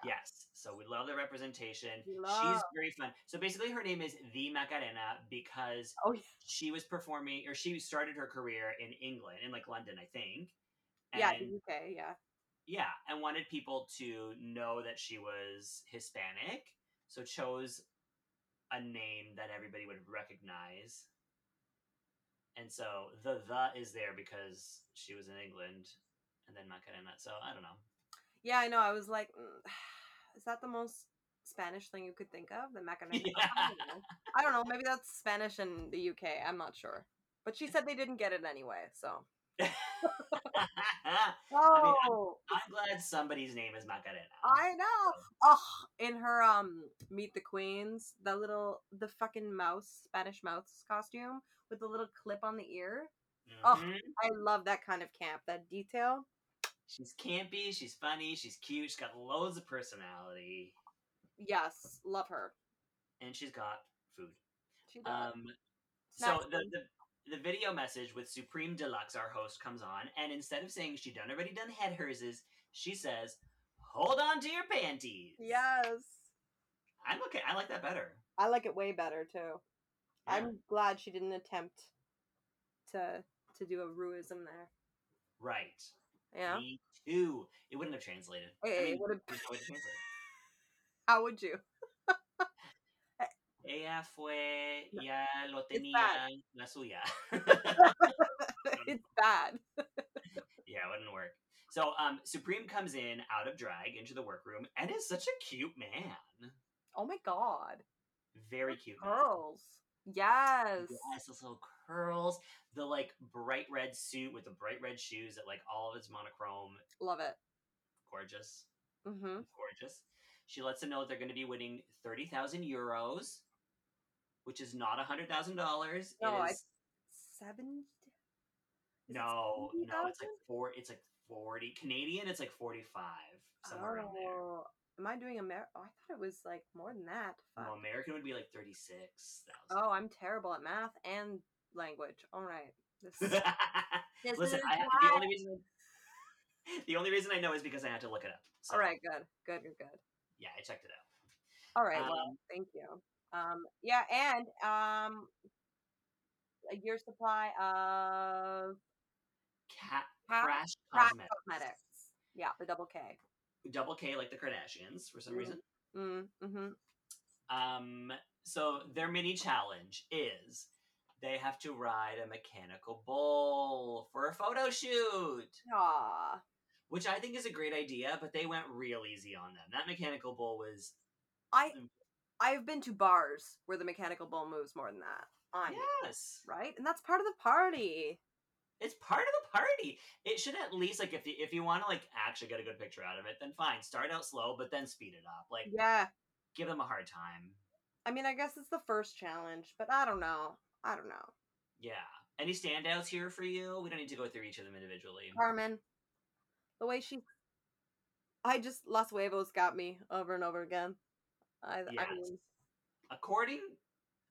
Yeah. Yes. So we love the representation. We She's very fun. So basically her name is the Macarena because Oh, yeah. she was performing or she started her career in England, in like London, I think. Yeah, And the UK, yeah. yeah, and wanted people to know that she was Hispanic, so chose a name that everybody would recognize. And so the the is there because she was in England, and then Macarena. So I don't know. Yeah, I know. I was like, mm, is that the most Spanish thing you could think of? The Macarena? Yeah. I, don't know. I don't know. Maybe that's Spanish in the UK. I'm not sure. But she said they didn't get it anyway, so. Oh, I'm glad somebody's name is Macarena. I know. Oh, in her um Meet the Queens, the little the fucking mouse Spanish mouse costume with the little clip on the ear. oh. Mhm. I love that kind of camp. That detail. She's campy. She's funny. She's cute. She's got loads of personality, Yes, love her. and she's got food. She does. Um, so the, the the video message with Supremme de Luxe, our host, comes on, and instead of saying she done already done head herses, she says, "Hold on to your panties." yes. I'm okay. I like that better. I like it way better too. Yeah. I'm glad she didn't attempt to to do a ruism there. right. Yeah. Me too. It wouldn't have translated. I Hey, it there's no way. How would you? Ella fue, ya lo it's tenía bad. la suya. it's bad. yeah, it wouldn't work. So, um, Supremme comes in out of drag into the workroom and is such a cute man. Oh my god. Very cute. man. Girls. Yes. Yes, those little curls. The like bright red suit with the bright red shoes that like all of it's monochrome. Love it. Gorgeous. Mm-hmm. Gorgeous. She lets them know they're going to be winning 30,000 euros, which is not $100,000. No, it I- Seven. is it no, no, it's like four, it's like 40 Canadian, it's like 45 somewhere around there. Oh, am I doing Amer? Oh, I thought it was like more than that. No, American would be like 36,000. Oh, I'm terrible at math and language. All right. This, this Listen, is I, the only reason the only reason I know is because I had to look it up. So, All right. Good. Good. Good. Good. Yeah, I checked it out. All right. well, Um, thank you. Um. Yeah, and um, a year supply of Cat Ca- Crash crack Cosmetics. cosmetics. Yeah, the double K. Double K like the Kardashians for some Mhm. reason. Mm, mm-hmm. Um, so their mini challenge is they have to ride a mechanical bull for a photo shoot, Aw. which I think is a great idea, but they went real easy on them. That mechanical bull was I I've been to bars where the mechanical bull moves more than that. I yes. right? And that's part of the party. It's part of the party. It should at least like if you, if you want to like actually get a good picture out of it, then fine. Start out slow, but then speed it up. Like Yeah. give them a hard time. I mean, I guess it's the first challenge, but I don't know. I don't know. Yeah. Any standouts here for you? We don't need to go through each of them individually. Carmen, the way she, I just Las Huevos got me over and over again. I, I Yes. mean, According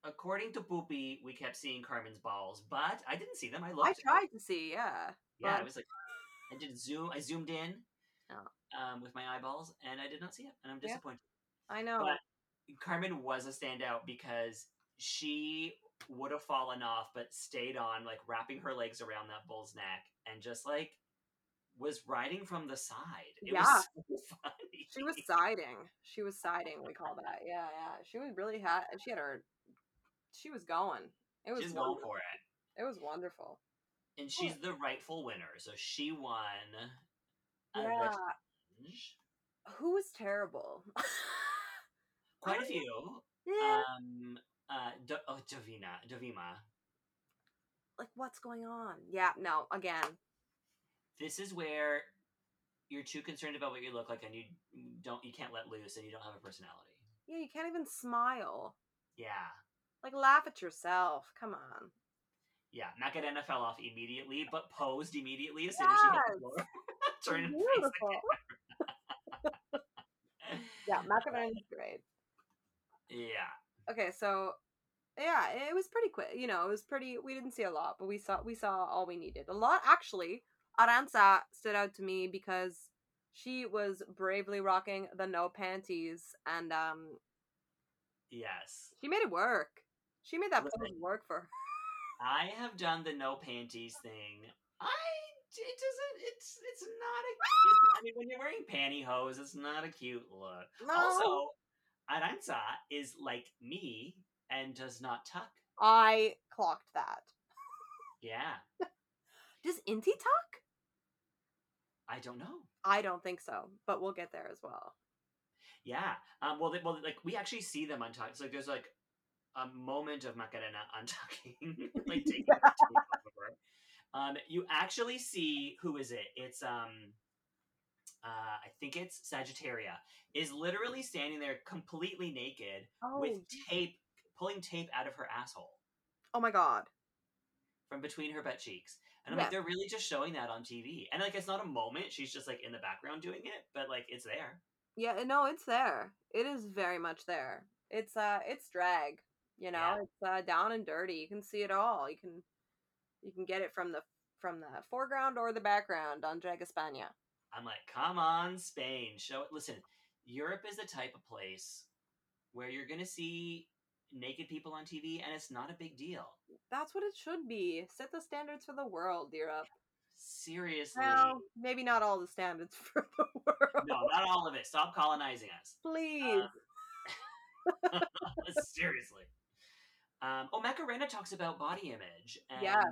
according to Pupi, we kept seeing Carmen's balls, but I didn't see them. I looked. I tried to see, yeah. Yeah, I was like, I did zoom. I zoomed in, Oh. um, with my eyeballs, and I did not see it, and I'm Yeah. disappointed. I know. But Carmen was a standout because she would have fallen off, but stayed on, like wrapping her legs around that bull's neck, and just like was riding from the side. It Yeah. was so funny. She was siding. She was siding. We call that. Yeah, yeah. She was really had. She had her. She was going. It was. She's going for it. It was wonderful. and she's the rightful winner. So she won. Yeah. Who was terrible? Quite a few. yeah. Um. Uh. D- oh, Davina. Davima. like what's going on? Yeah. No. Again. This is where you're too concerned about what you look like, and you don't. You can't let loose, and you don't have a personality. Yeah. You can't even smile. Yeah. Like laugh at yourself. Come on. Yeah. Macarena fell off immediately, but posed immediately as soon as she hit the floor. Turn Beautiful. yeah. Macarona's great. Yeah. Okay. So. Yeah, it was pretty quick. You know, it was pretty. We didn't see a lot, but we saw we saw all we needed. A lot, actually. Arantxa stood out to me because she was bravely rocking the no panties, and um, Yes. she made it work. She made that Listen. work for her. I have done the no panties thing. I it doesn't. It's it's not a. It's, I mean, when you're wearing pantyhose, it's not a cute look. No, Also, Arantxa is like me and does not tuck. I clocked that. Yeah, Does Inti tuck? I don't know. I don't think so, but we'll get there as well. Yeah. Um. Well, they, well, like we actually see them untuck. It's like there's like a moment of Macarena untucking, like taking off. Um. You actually see who is it? It's um. Uh, I think it's Sagittaria is literally standing there completely naked Oh, with tape, pulling tape out of her asshole oh my god. from between her butt cheeks. And I'm Yeah. like, they're really just showing that on TV. And like, it's not a moment. She's just like in the background doing it, but like, it's there. Yeah, no, it's there. It is very much there. It's uh it's drag, you know, Yeah. it's uh down and dirty. You can see it all. You can you can get it from the from the foreground or the background on Drag España. I'm like, come on, Spain, show it. Listen, Europe is the type of place where you're gonna see naked people on TV, and it's not a big deal. That's what it should be. Set the standards for the world, Europe. Seriously, Well, maybe not all the standards for the world. no, not all of it. Stop colonizing us. Please. Seriously. Um, oh, Macarena talks about body image. And yes.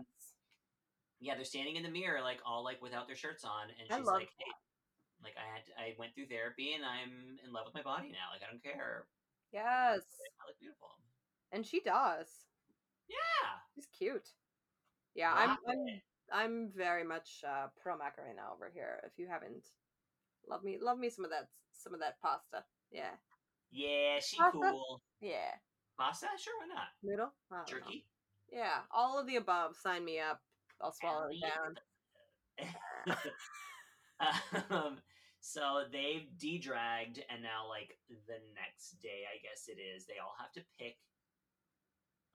Yeah, they're standing in the mirror, like all like without their shirts on, and I she's like, "Hey, like I had, I went through therapy, and I'm in love with my body now. Like I don't care. Yes. I look beautiful. And she does. Yeah, She's cute. Yeah, I'm I'm. I'm very much uh, pro Macarena over here. If you haven't, love me love me some of that some of that pasta. Yeah, yeah, she Pasta? cool. yeah. Pasta, sure, why not? Noodle, don't know. Jerky, Yeah, all of the above. Sign me up. I'll swallow it down. um, so they've de-dragged, and now like the next day, I guess it is, they all have to pick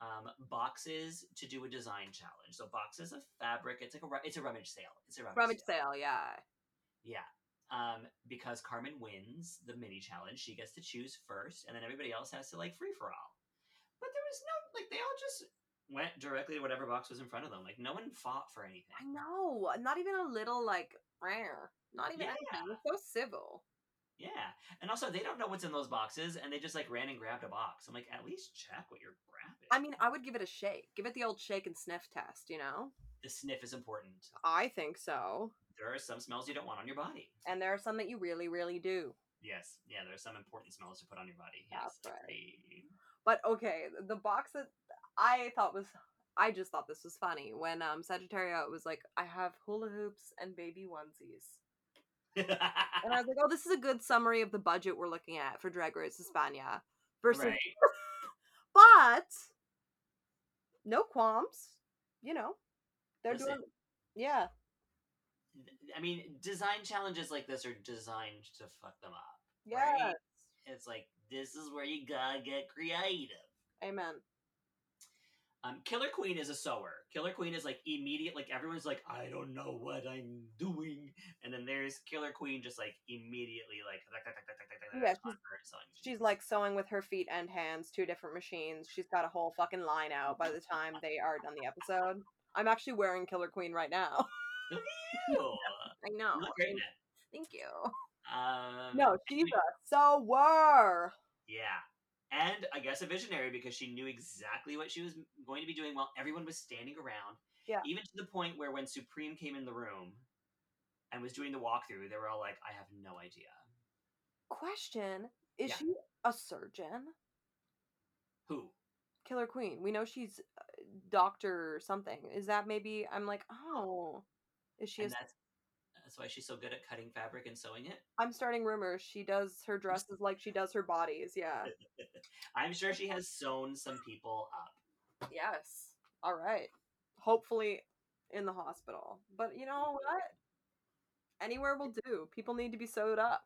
um, boxes to do a design challenge. So boxes of fabric. It's like a it's a rummage sale. It's a rummage, Rummage sale. sale. Yeah. Yeah. Um, because Carmen wins the mini challenge, she gets to choose first, and then everybody else has to like free for all. But there was no like they all just went directly to whatever box was in front of them. Like no one fought for anything. I know. Uh, not even a little like rare. Not even Yeah. anything. It's so civil. Yeah. And also, they don't know what's in those boxes, and they just like ran and grabbed a box. I'm like, at least check what you're grabbing. I mean, I would give it a shake. Give it the old shake and sniff test, you know? the sniff is important. I think so. There are some smells you don't want on your body. And there are some that you really, really do. Yes. Yeah, there are some important smells to put on your body. Yes. That's right. But okay, the box that I thought was I just thought this was funny when um Sagittario was like, I have hula hoops and baby onesies. And I was like, oh, this is a good summary of the budget we're looking at for Drag Race Hispania. Versus right. but no qualms. You know. They're Listen. doing yeah. I mean, design challenges like this are designed to fuck them up. Yeah. Right? It's like this is where you gotta get creative. Amen. Um, Killer Queen is a sewer. Killer Queen is like immediate, like everyone's like, I don't know what I'm doing, and then there's Killer Queen just like immediately like, Yeah, her sewing. She's like sewing with her feet and hands, two different machines. She's got a whole fucking line out by the time they are done the episode. I'm actually wearing Killer Queen right now. I know. You look great in it. Thank you. Um, No, she's a sewer. Yeah. And I guess a visionary because she knew exactly what she was going to be doing while everyone was standing around. Yeah. Even to the point where when Supremme came in the room and was doing the walkthrough, they were all like, I have no idea. Question: Is Yeah. she a surgeon? Who? Killer Queen. We know she's doctor or something. Is that maybe? I'm like, oh, is she? A, that's that's why she's so good at cutting fabric and sewing it. I'm starting rumors. She does her dresses like she does her bodies. Yeah. I'm sure she has sewn some people up. Yes. All right. Hopefully in the hospital. But you know what? Anywhere will do. People need to be sewed up.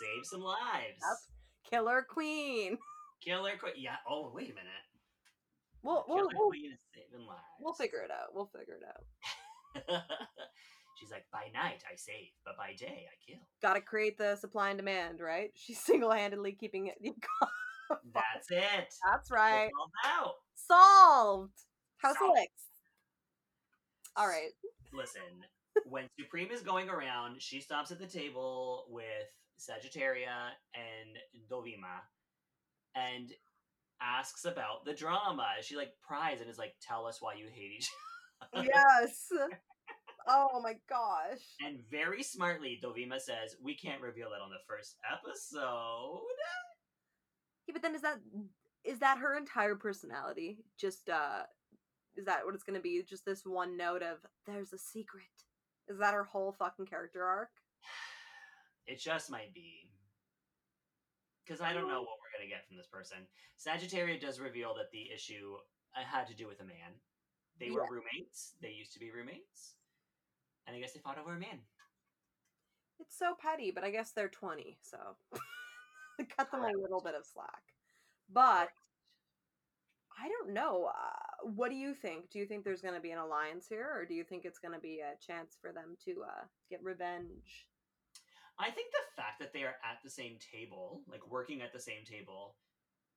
Save some lives. That's- Killer Queen. Killer Queen. Yeah. Oh, wait a minute. We'll Killer we'll, we'll, Queen is saving lives. we'll figure it out. We'll figure it out. She's like, by night I save, but by day I kill. Got to create the supply and demand, right? She's single-handedly keeping it. That's it. That's right. Out. Solved. House Solved. Alex. All right. Listen, when Supremme is going around, she stops at the table with Sagittaria and Dovima and asks about the drama. She like pries and is like, tell us why you hate each other. Yes. Oh my gosh. And very smartly, Dovima says, we can't reveal that on the first episode. Yeah, but then is that is that her entire personality? Just uh is that what it's gonna be? Just this one note of there's a secret. Is that her whole fucking character arc? It just might be. Because I don't know what we're going to get from this person. Sagittaria does reveal that the issue uh, had to do with a man. They were roommates. They used to be roommates. And I guess they fought over a man. It's so petty, but I guess they're twenty, so cut them a little bit of slack. But I don't know. Uh, what do you think? Do you think there's going to be an alliance here, or do you think it's going to be a chance for them to uh, get revenge? I think the fact that they are at the same table, like working at the same table,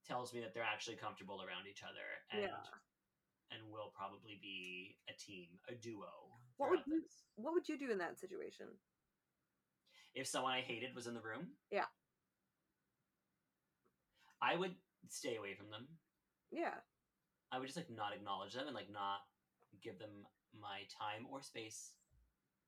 tells me that they're actually comfortable around each other and Yeah. and will probably be a team, a duo. What would you this. What would you do in that situation? If someone I hated was in the room, Yeah. I would stay away from them. Yeah. I would just like not acknowledge them and like not give them my time or space.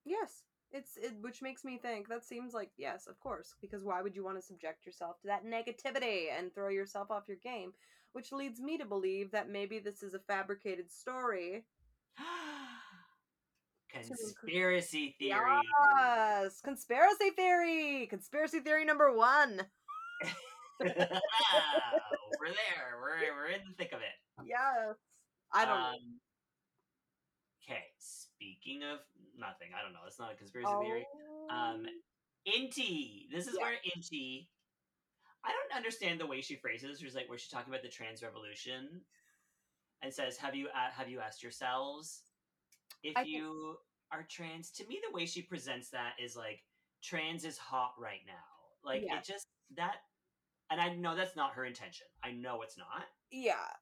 Yes. It's it, which makes me think that seems like yes, of course, because why would you want to subject yourself to that negativity and throw yourself off your game? Which leads me to believe that maybe this is a fabricated story. Conspiracy theory. Yes, conspiracy theory. Conspiracy theory number one. we're there. We're we're in the thick of it. Yes. I don't know. Um, Okay, speaking of nothing, I don't know. It's not a conspiracy theory. Um, Inti. This is Yeah. where Inti. I don't understand the way she phrases. She's like, where she's talking about the trans revolution, and says, "Have you have you asked yourselves if I think- you are trans?" To me, the way she presents that is like, trans is hot right now. Like Yeah. it just that, and I know that's not her intention. I know it's not. yeah.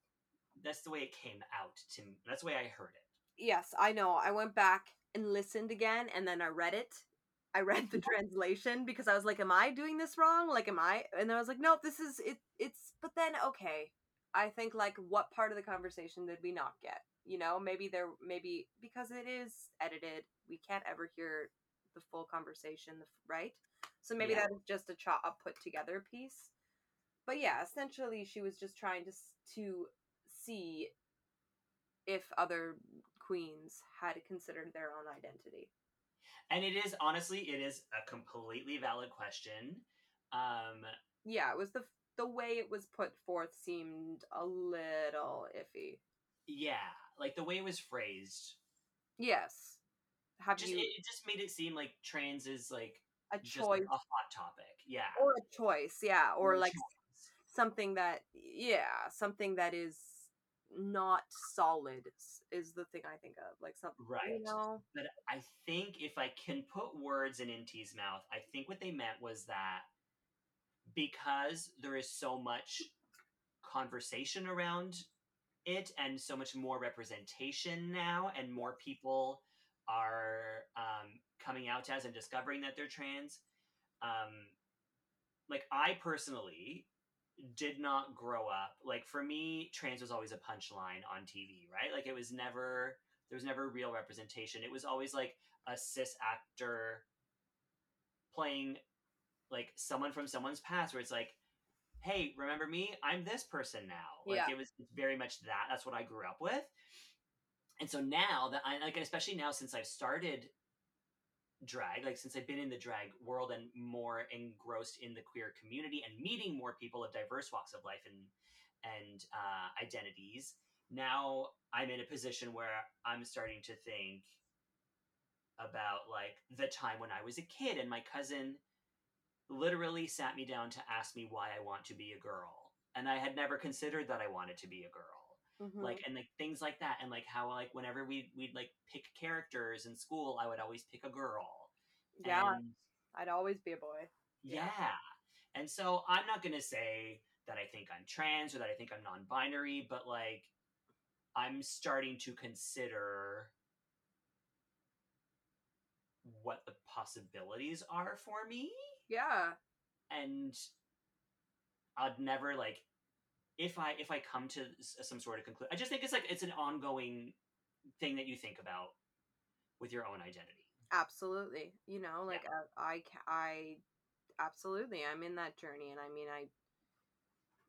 That's the way it came out to me. That's the way I heard it. Yes, I know. I went back and listened again and then I read it. I read the translation because I was like, "Am I doing this wrong? Like, am I?" And I was like, "No, this is it. It's." But then, okay, I think like, what part of the conversation did we not get? You know, maybe there, maybe because it is edited, we can't ever hear the full conversation, right? So maybe Yeah. that is just a chop a put together piece. But yeah, essentially, she was just trying to to see if other queens had considered their own identity. And it is honestly, it is a completely valid question. Um, Yeah, it was the the way it was put forth seemed a little iffy. yeah, like the way it was phrased, Yes. Have just you it, it just made it seem like trans is like a just choice like a hot topic. Yeah, or a choice? Yeah, or a like choice. something that yeah, something that is not solid is the thing I think of. Like something, Right. You know, But I think if I can put words in Inti's mouth, I think what they meant was that because there is so much conversation around it and so much more representation now, and more people are um, coming out as and discovering that they're trans. Um, like I personally did not grow up like for me trans was always a punchline on tv right like it was never there was never real representation it was always like a cis actor playing like someone from someone's past where it's like hey remember me? I'm this person now. Like Yeah. it was it's very much that that's what i grew up with. And so now that i like especially now since i've started drag like since i've been in the drag world and more engrossed in the queer community and meeting more people of diverse walks of life and and uh, identities now i'm in a position where i'm starting to think about like the time when i was a kid and my cousin literally sat me down to ask me why i want to be a girl and i had never considered that i wanted to be a girl Mhm. like and like things like that and like how like whenever we we'd like pick characters in school i would always pick a girl yeah, and I'd always be a boy. yeah. Yeah. and so i'm not gonna say that i think i'm trans or that i think i'm non-binary but like i'm starting to consider what the possibilities are for me Yeah, and I'd never like if I if I come to some sort of conclusion. I just think it's like it's an ongoing thing that you think about with your own identity. absolutely. You know, like I, I, I, absolutely. I'm in that journey, and I mean, I,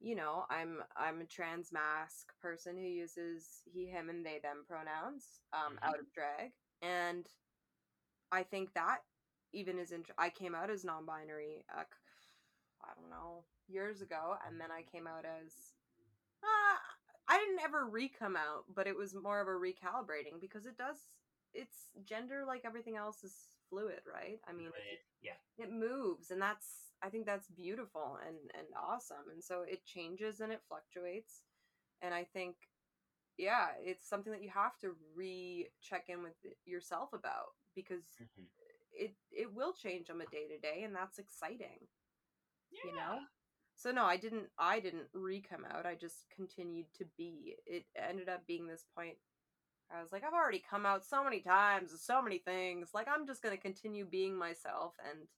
you know, I'm I'm a trans mask person who uses he, him, and they, them pronouns um, Mhm. out of drag, and I think that even as int- I came out as non-binary. Uh, I don't know years ago, and then I came out as. Uh, I didn't ever re-come out, but it was more of a recalibrating because it does. It's gender like everything else is fluid, right? I mean, it, Right? yeah, it moves and that's i think that's beautiful and and awesome and so it changes and it fluctuates and i think yeah it's something that you have to re-check in with yourself about because Mhm. It it will change on a day to day and that's exciting yeah. you know? So no i didn't i didn't re-come out i just continued to be it ended up being this point i was like i've already come out so many times so many things like i'm just going to continue being myself and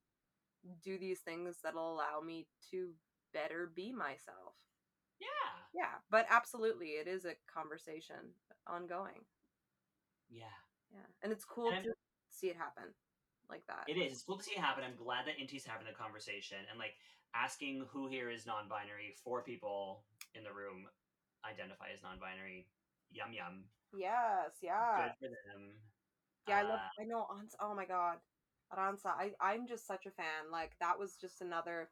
do these things that'll allow me to better be myself. Yeah, yeah but absolutely it is a conversation ongoing. Yeah. yeah and it's cool And to see it happen like that It is. It's cool to see it happen. I'm glad that Inti's having the conversation and like asking who here is non-binary. Four people in the room identify as non-binary. Yum yum. yes yeah Good for them. Yeah, I love. Uh, I know. Ansa, oh my god, Arantxa. I I'm just such a fan. Like that was just another.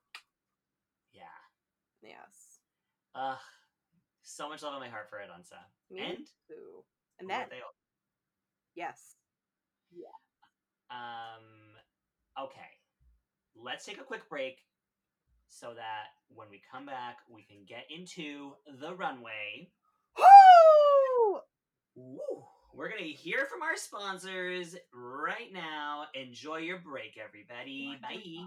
yeah. Yes. Ugh. So much love in my heart for Arantxa. Me And too. And then they all? Um, okay. Let's take a quick break so that when we come back, we can get into the runway. Woo! Woo! We're going to hear from our sponsors right now. Enjoy your break, everybody. Bye.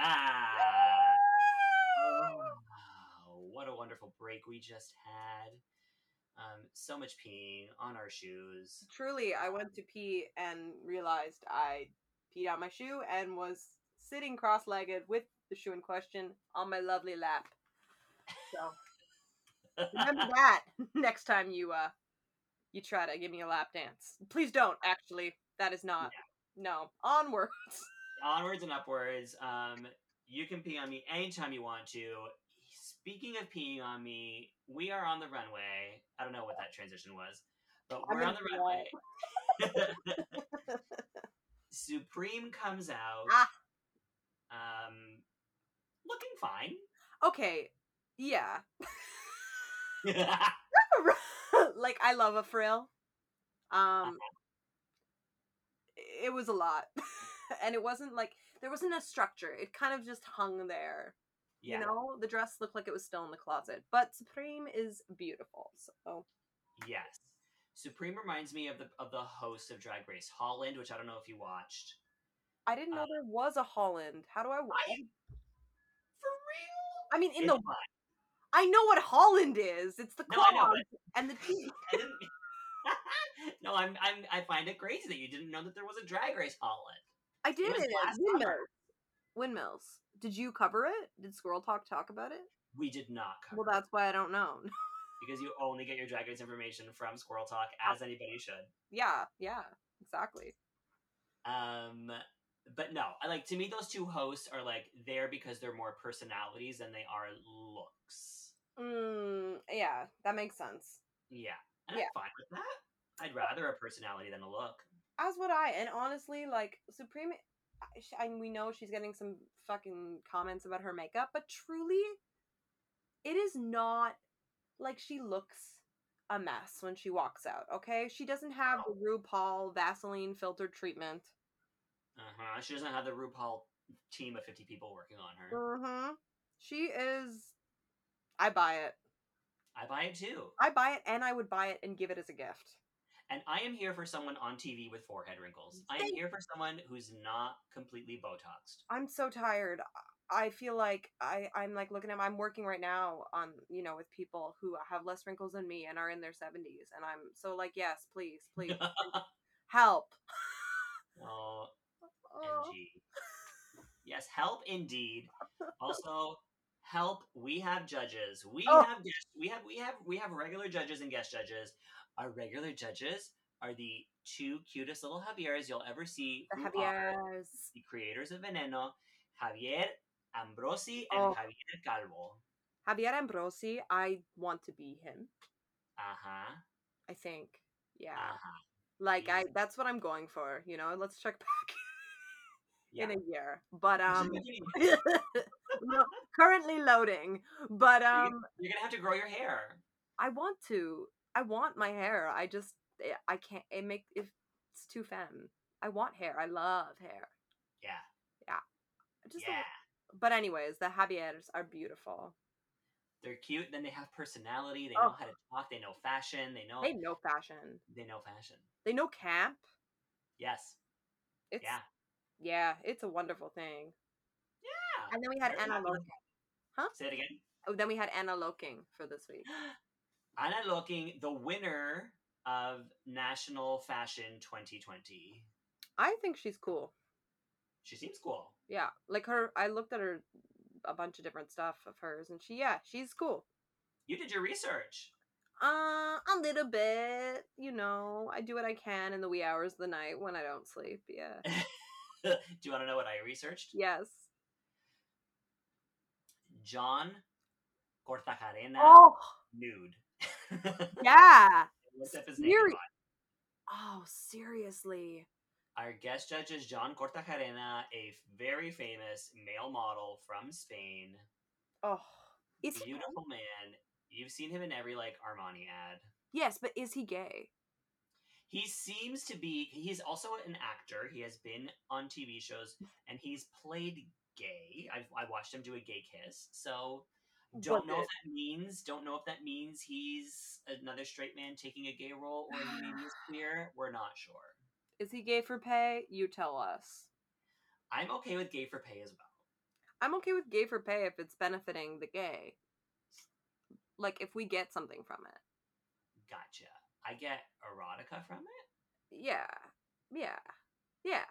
Back. Oh, what a wonderful break we just had. Um, so much peeing on our shoes. Truly, I went to pee and realized I peed out my shoe and was sitting cross-legged with the shoe in question on my lovely lap. So remember that next time you uh you try to give me a lap dance. Please don't. Actually, that is not. No. Onwards. Onwards and upwards. Um, you can pee on me anytime you want to. Speaking of peeing on me, we are on the runway. I don't know what that transition was, but we're on the runway. Supremme comes out. Ah. Um, looking fine. Okay. Yeah. like I love a frill. Um it was a lot. and it wasn't like there wasn't a structure. It kind of just hung there. yeah. You know, the dress looked like it was still in the closet. But Supremme is beautiful. So Yes. Supremme reminds me of the of the host of Drag Race Holland, which I don't know if you watched. I didn't know Uh, there was a Holland. How do I, I- For real? I mean in It's the fine. I know what Holland is. It's the No, know, and the didn't. no, I'm, I'm. I find it crazy that you didn't know that there was a Drag Race Holland. I did it. summer. Windmills. Windmills. Did you cover it? Did Squirrel Talk talk about it? We did not cover Well, that's why I don't know. because you only get your Drag Race information from Squirrel Talk, as anybody should. yeah, yeah, exactly. Um, but no, I like to me those two hosts are like there because they're more personalities than they are looks. Mm, yeah, that makes sense. Yeah, and Yeah. I'm fine with that. I'd rather a personality than a look. As would I. And honestly, like Supremme, I we know she's getting some fucking comments about her makeup, but truly, it is not like she looks a mess when she walks out. Okay, she doesn't have the RuPaul Vaseline filtered treatment. Uh huh. She doesn't have the RuPaul team of fifty people working on her. Mm-hmm. She is. I buy it. I buy it too. I buy it, and I would buy it and give it as a gift. And I am here for someone on TV with forehead wrinkles. I am here for someone who's not completely Botoxed. I'm so tired. I feel like I I'm like looking at I'm working right now on you know with people who have less wrinkles than me and are in their 70s and I'm so like yes please please help. oh, Oh. MG. Yes, help indeed. Also, help. We have judges. We Oh. have guests. We have we have we have regular judges and guest judges. Our regular judges are the two cutest little Javieres you'll ever see. The the creators of Veneno, Javier Ambrossi and Oh. Javier Calvo. Javier Ambrossi, I want to be him. Uh huh. I think. Yeah. Uh huh. Like I that's what I'm going for, you know. Let's check back Yeah. in a year. But um no, currently loading. But um You're gonna have to grow your hair. I want to. I want my hair. I just eh, I can't. It make if it's too femme. I want hair. I love hair. Yeah. I just Yeah. but anyways, the Javieres are beautiful. They're cute. Then they have personality. They Oh. know how to talk. They know fashion. They know. They know fashion. They know fashion. They know camp. Yes. It's Yeah. yeah, it's a wonderful thing. Yeah. And then we had Ana Locking. Huh? Say it again. Oh, then we had Ana Locking for this week. Ana Locking, the winner of National Fashion 2020. I think she's cool. She seems cool. Yeah, like her. I looked at her a bunch of different stuff of hers, and she yeah, she's cool. You did your research. Uh, a little bit. You know, I do what I can in the wee hours of the night when I don't sleep. Yeah. Do you want to know what I researched? yes. Jon Kortajarena Oh, nude. Yeah. Looked up his Seri- body. Oh, seriously. Our guest judge is Jon Kortajarena, a very famous male model from Spain. Oh, is he? Beautiful man. You've seen him in every like Armani ad. Yes, but is he gay? He seems to be. He's also an actor. He has been on TV shows and he's played gay. I've I watched him do a gay kiss. So don't know if that means. Don't know if that means he's another straight man taking a gay role or he maybe queer. We're not sure. Is he gay for pay? You tell us. I'm okay with gay for pay as well. I'm okay with gay for pay if it's benefiting the gay. Like if we get something from it. Gotcha. I get erotica from it. Yeah. Yeah. Yeah.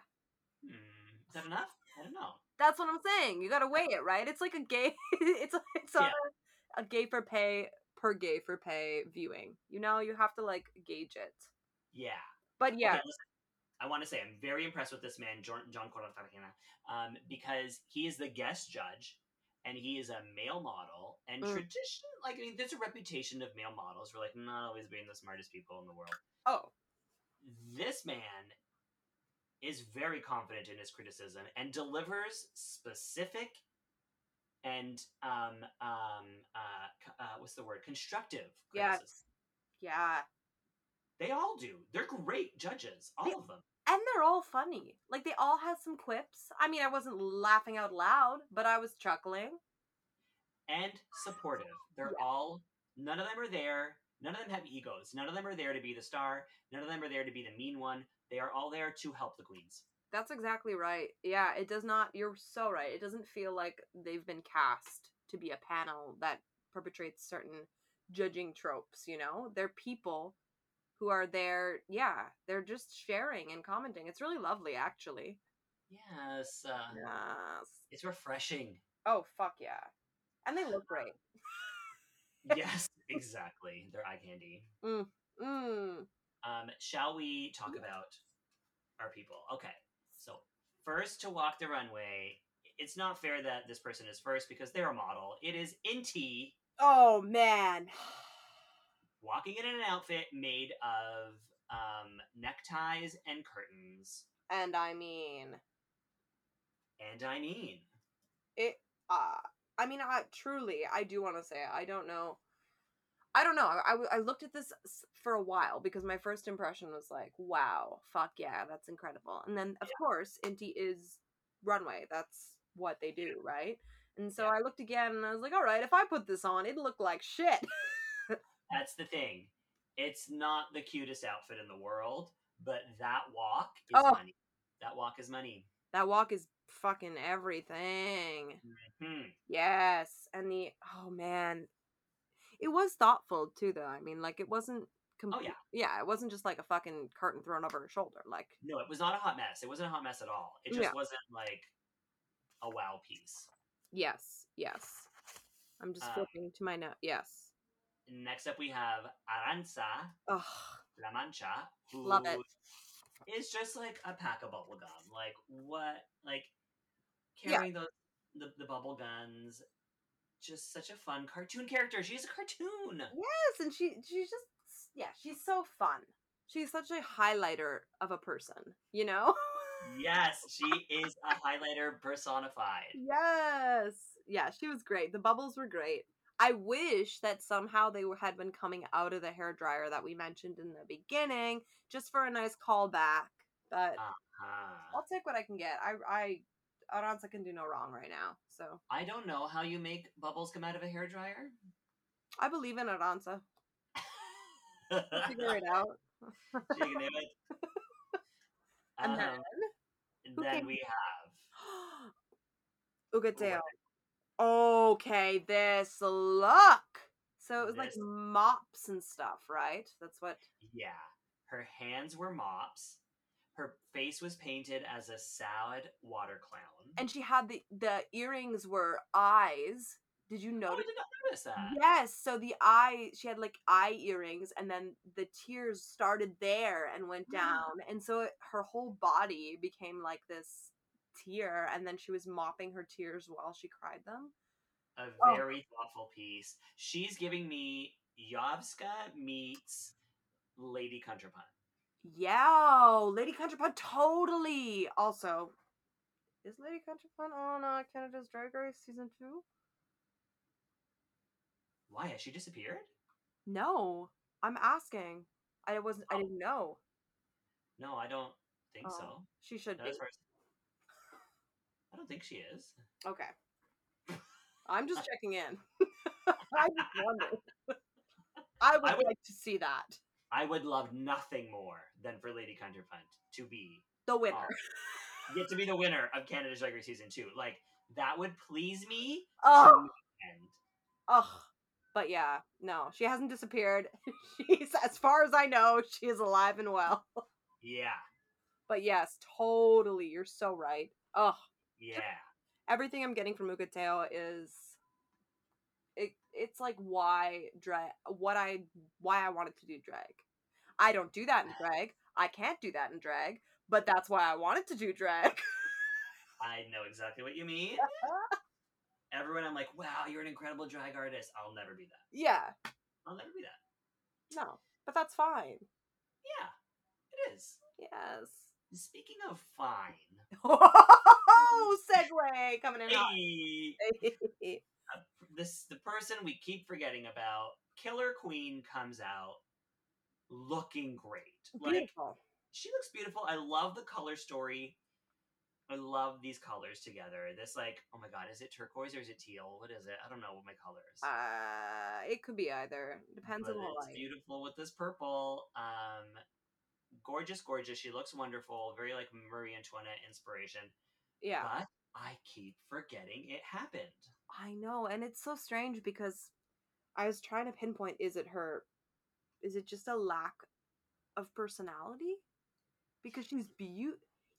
Hmm. Is that enough? I don't know. That's what I'm saying. You gotta weigh it, right? It's like a gay it's a, it's on a, a gay for pay per gay for pay viewing. You know, you have to like gauge it. Yeah. But yeah, Okay, listen, I want to say I'm very impressed with this man, Jon, Jon Kortajarena, um, because he is the guest judge and he is a male model. And Mm. tradition, like, I mean, there's a reputation of male models for, like, not always being the smartest people in the world. oh, This man is very confident in his criticism and delivers specific and um um uh, uh what's the word constructive criticism. yes. Yeah. they all do they're great judges all They- of them And they're all funny. Like they all had some quips. I mean, I wasn't laughing out loud, but I was chuckling. and supportive. They're Yeah. all none of them are there. None of them have egos. None of them are there to be the star. None of them are there to be the mean one. They are all there to help the queens. That's exactly right. Yeah, it does not. You're so right. It doesn't feel like they've been cast to be a panel that perpetrates certain judging tropes, you know? They're people who are there. Yeah, they're just sharing and commenting. It's really lovely, actually. Yes, uh, Yes. it's refreshing. Oh, fuck yeah. And they look great. yes, exactly. They're eye candy. Mm. Um, shall we talk about our people? Okay, so first to walk the runway. It's not fair that this person is first because they're a model. It is Inti Oh, man. walking in an outfit made of um, neckties and curtains. And I mean, And I mean, it uh i mean i truly i do want to say i don't know i don't know I, I looked at this for a while because my first impression was like wow fuck yeah that's incredible and then of course inti is runway that's what they do right and so Yeah. i looked again and i was like all right if i put this on it'd look like shit that's the thing. It's not the cutest outfit in the world, but that walk is Oh. money. That walk is money. that walk is fucking everything Hmm. Yes, and the oh man, it was thoughtful too. Though I mean, like it wasn't. Oh, yeah. yeah. It wasn't just like a fucking curtain thrown over her shoulder. Like No, it was not a hot mess. It wasn't a hot mess at all. It just Yeah. wasn't like a wow piece. yes, yes. I'm just Uh, flipping to my note. Yes. Next up, we have Arantxa Oh, La Mancha, who Love it. is just like a pack of bubble gum. Like what? Like Yeah. carrying those the, the bubble guns. Just such a fun cartoon character. She's a cartoon. yes, and she she's just yeah, she's so fun. She's such a highlighter of a person. You know. Yes, she is a highlighter personified. Yes. Yeah, she was great. The bubbles were great. I wish that somehow they were, had been coming out of the hair dryer that we mentioned in the beginning, just for a nice callback. But Ah. I'll take what I can get. I I Arantxa can do no wrong right now. So I don't know how you make bubbles come out of a hair dryer. I believe in Arantxa. Figure it out. She can do it. And Um, then then we have Hugáceo. Okay, this look. So it was like mops and stuff, right? That's what. Yeah. Her hands were mops. Her face was painted as a sad water clown. And she had the the earrings were eyes. Did you oh, I notice? did not notice that. Yes. So the eye, she had like eye earrings, and then the tears started there and went Mm. down, and so it, her whole body became like this tear, and then she was mopping her tears while she cried them. A Oh. very thoughtful piece. She's giving me Yovska meets Lady Contrapunt. Yeah, Lady Contrapunt totally. Also, is Lady Contrapunt on uh, Canada's Drag Race season two? Why has she disappeared? No, I'm asking. I wasn't. I Oh. didn't know. No, I don't think Oh, so. She should Not be. as far as- I don't think she is. Okay. I'm just checking in. I just wondered. I would, would- like to see that. I would love nothing more than for Lady Contrapunt to be The winner. Um, get to be the winner of Canada's Drag Race season two. Like that would please me. Oh, ugh. But yeah, no, she hasn't disappeared. She's, as far as I know, she is alive and well. Yeah, But yes, totally, you're so right. Oh. yeah. everything I'm getting from Hugáceo is it. It's like why drag, what I why I wanted to do drag. I don't do that in drag. I can't do that in drag. But that's why I wanted to do drag. I know exactly what you mean. Everyone, I'm like, wow, you're an incredible drag artist. I'll never be that. yeah, I'll never be that. no, but that's fine. Yeah, it is. Yes. Speaking of fine, Oh, segue coming in hey, uh, this the person we keep forgetting about. Killer Queen comes out looking great. Like Beautiful. she looks beautiful. I love the color story. I love these colors together. This like, oh my god, is it turquoise or is it teal? What is it? I don't know what my color is. Uh, it could be either. Depends but on the it's light. beautiful with this purple. Um, gorgeous, gorgeous. She looks wonderful. Very like Marie Antoinette inspiration. Yeah, But I keep forgetting it happened. I know, and it's so strange because I was trying to pinpoint: is it her? Is it just a lack of personality? Because she's beautiful.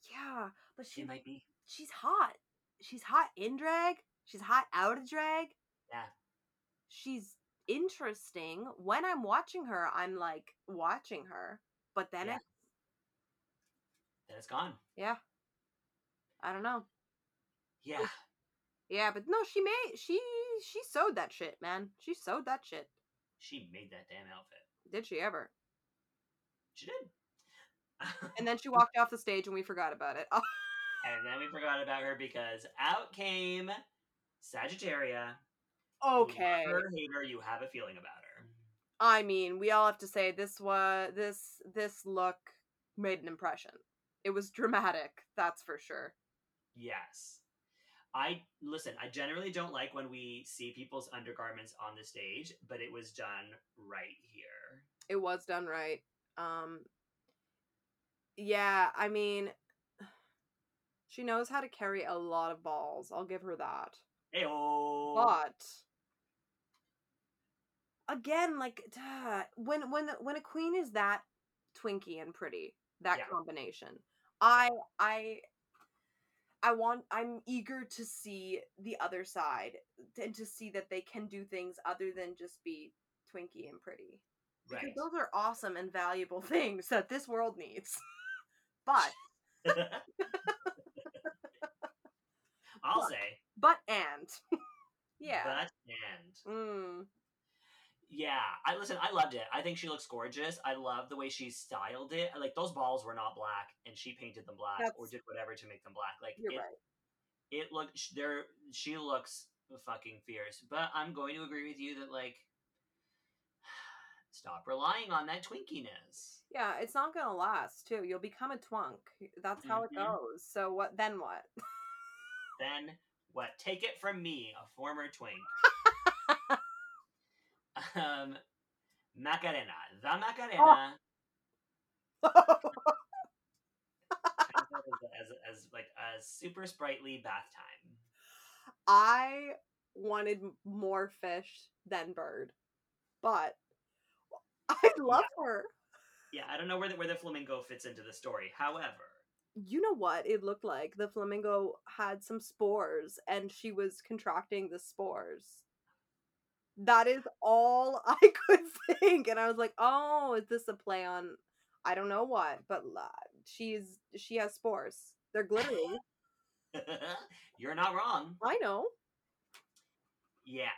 Yeah, but she She might be. she's hot. She's hot in drag. She's hot out of drag. Yeah. She's interesting. When I'm watching her, I'm like watching her. But then Yeah. it Then it's gone. yeah. I don't know. Yeah. Yeah, but no, she made she she sewed that shit, man. She sewed that shit. She made that damn outfit. Did she ever? She did. And then she walked off the stage and we forgot about it. And then we forgot about her because out came Sagittaria. okay. You her, hate her, you have a feeling about her. I mean, we all have to say this was this this look made an impression. It was dramatic, that's for sure. Yes. I listen, I generally don't like when we see people's undergarments on the stage, but it was done right here. It was done right. Um Yeah, I mean she knows how to carry a lot of balls. I'll give her that. Heyo. But again, like duh, when when when a queen is that twinky and pretty, that Yeah. combination, I I I want I'm eager to see the other side and to see that they can do things other than just be twinky and pretty. Because right. those are awesome and valuable things that this world needs. but I'll But- say. but and yeah. But and Mm. yeah, I listen, I loved it. I think she looks gorgeous. I love the way she styled it. Like those balls were not black and she painted them black or did whatever to make them black. Like You're it, right. it looked there she looks fucking fierce. But I'm going to agree with you that like stop relying on that twinkiness. Yeah, it's not gonna last too. You'll become a twunk. That's how it Mhm. goes. So what? Then what? Then what? Take it from me, a former twink. um Macarena. The Macarena as, as, as like a super sprightly bath time. I wanted more fish than bird, but I love her. Yeah, I don't know where the, where the flamingo fits into the story. However, You know what it looked like? The flamingo had some spores, and she was contracting the spores. That is all I could think, and I was like, "Oh, is this a play on? I don't know what, but uh, she's she has spores. They're glittery. you're not wrong. I know. Yeah.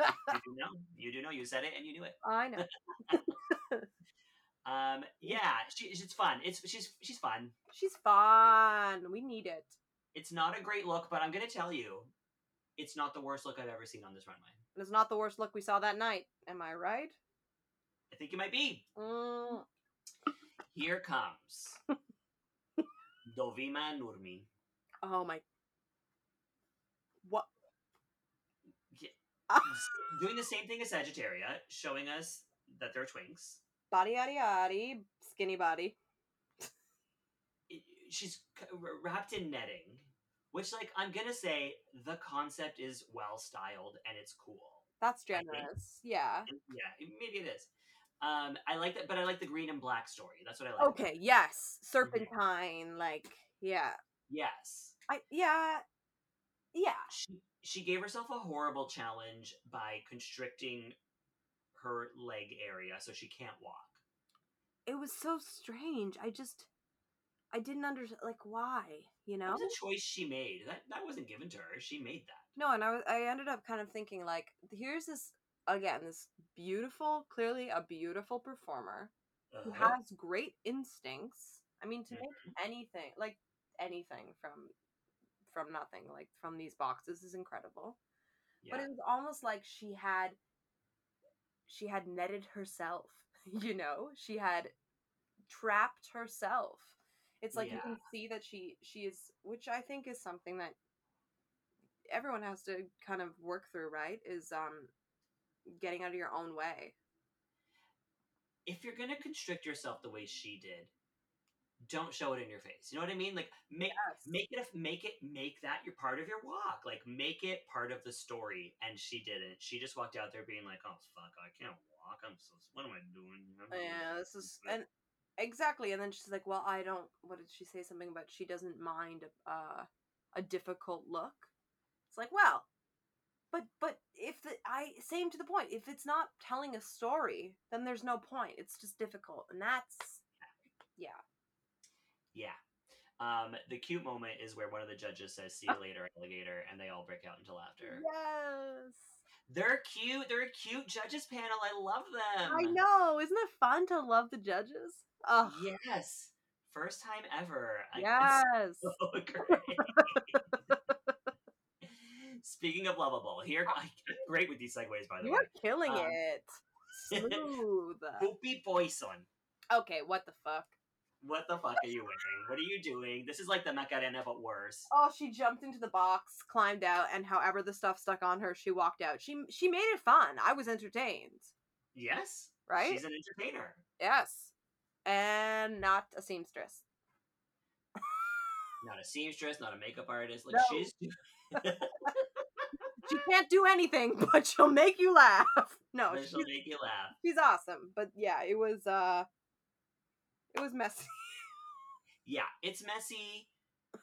You do know. You do know. You said it and you knew it. I know. Um, yeah, she, it's fun. It's she's she's fun. She's fun. We need it. It's not a great look, but I'm gonna tell you, it's not the worst look I've ever seen on this runway. And it's not the worst look we saw that night. Am I right? I think it might be. Mm, Here comes Dovima Nurmi. oh my. What? Doing the same thing as Sagittaria, showing us that they're twinks. Body, yaddy, yaddy. Skinny body. She's wrapped in netting, which, like, I'm gonna say the concept is well styled and it's cool. That's generous. Yeah. Yeah, maybe it is. Um, I like that, but I like the green and black story. That's what I like. Okay. Yes. Serpentine. Like. Yeah. Yes. I. Yeah. Yeah. She she gave herself a horrible challenge by constricting her leg area so she can't walk. It was so strange. I just. I didn't understand. Like why? You know? It was a choice she made. That that wasn't given to her. She made that. No, and I was, I ended up kind of thinking like here's this again this beautiful, clearly a beautiful performer who Uh-huh. has great instincts. I mean, to make anything like anything from from nothing, like from these boxes, is incredible. But it was almost like she had she had netted herself. You know, she had trapped herself. It's like you can see that she she is, which I think is something that everyone has to kind of work through, right? Is um getting out of your own way. if you're gonna constrict yourself the way she did, don't show it in your face. You know what I mean? Like make make it a, make it make that your part of your walk. Like make it part of the story. And she didn't. She just walked out there being like, "Oh fuck, I can't walk. I'm so what am I doing?" I'm Yeah, this is and exactly. And then she's like, "Well, I don't." What did she say? Something about she doesn't mind uh, a difficult look. It's like, well, but but if the I same to the point. If it's not telling a story, then there's no point. It's just difficult, and that's yeah. Yeah. Um, the cute moment is where one of the judges says, "See you later, alligator," and they all break out into laughter. Yes, They're cute. They're a cute judges panel. I love them. I know. Isn't it fun to love the judges? Oh Yes. First time ever. I- yes. so great. Speaking of lovable, here I'm great with these segues by the way. You way. are killing Um, it. Smooth. Pupi Poisson. okay, what the fuck? What the fuck are you wearing? What are you doing? This is like the Macarena, but worse. Oh, she jumped into the box, climbed out, and however the stuff stuck on her, she walked out. She she made it fun. I was entertained. Yes. Right? She's an entertainer. Yes. And not a seamstress. Not a seamstress, not a makeup artist. Like No. she's She can't do anything, but she'll make you laugh. No, she'll make you laugh. she's awesome. But yeah, it was uh it was messy. Yeah, it's messy.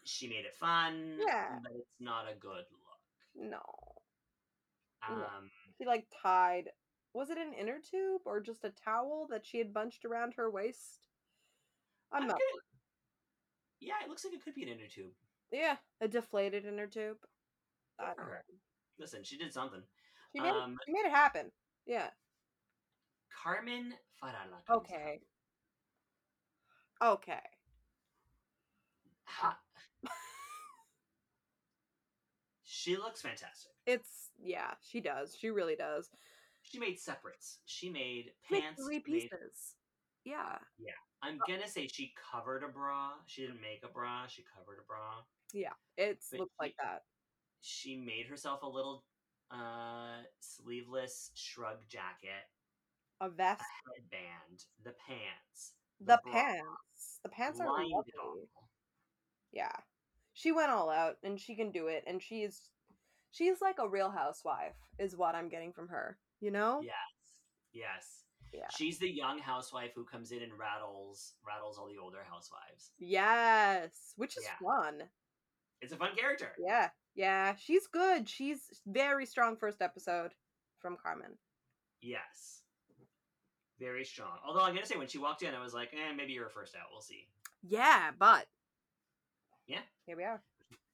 She made it fun. Yeah. But it's not a good look. No. Um. She like tied was it an inner tube or just a towel that she had bunched around her waist? I'm not Yeah, it looks like it could be an inner tube. Yeah, a deflated inner tube. I don't know. Listen, she did something. She made, Um, it, she made it happen. Yeah. Carmen Farala. Okay. Okay. Ha- she looks fantastic. It's yeah, she does. She really does. She made separates. She made made pants. three made- pieces. Yeah. Yeah. I'm gonna say she covered a bra. She didn't make a bra. She covered a bra. Yeah. But looks like that. She made herself a little uh sleeveless shrug jacket, A vest. a headband, the pants, The pants. The pants are lovely. all. Yeah. She went all out and she can do it and she's she's like a real housewife is what I'm getting from her. You know? Yes. Yes. Yeah. She's the young housewife who comes in and rattles rattles all the older housewives. Yes. Which is Yeah. fun. It's a fun character. Yeah. Yeah. She's good. She's very strong first episode from Carmen. Yes. Very strong. Although I'm gonna say when she walked in, I was like, eh, maybe you're a first out. We'll see. Yeah, but Yeah. here we are.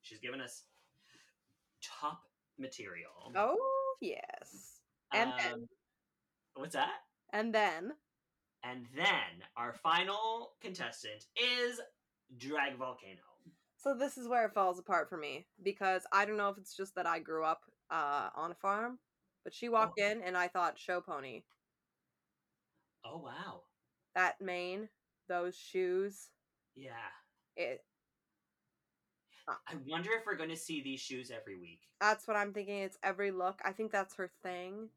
She's given us top material. Oh yes. and then- Um, what's that? And then And then our final contestant is Drag Vulcano. So this is where it falls apart for me because I don't know if it's just that I grew up uh, on a farm, but she walked in and I thought show pony. Oh wow. That mane, those shoes, Yeah. it I wonder if we're going to see these shoes every week. that's what I'm thinking. It's every look. I think that's her thing.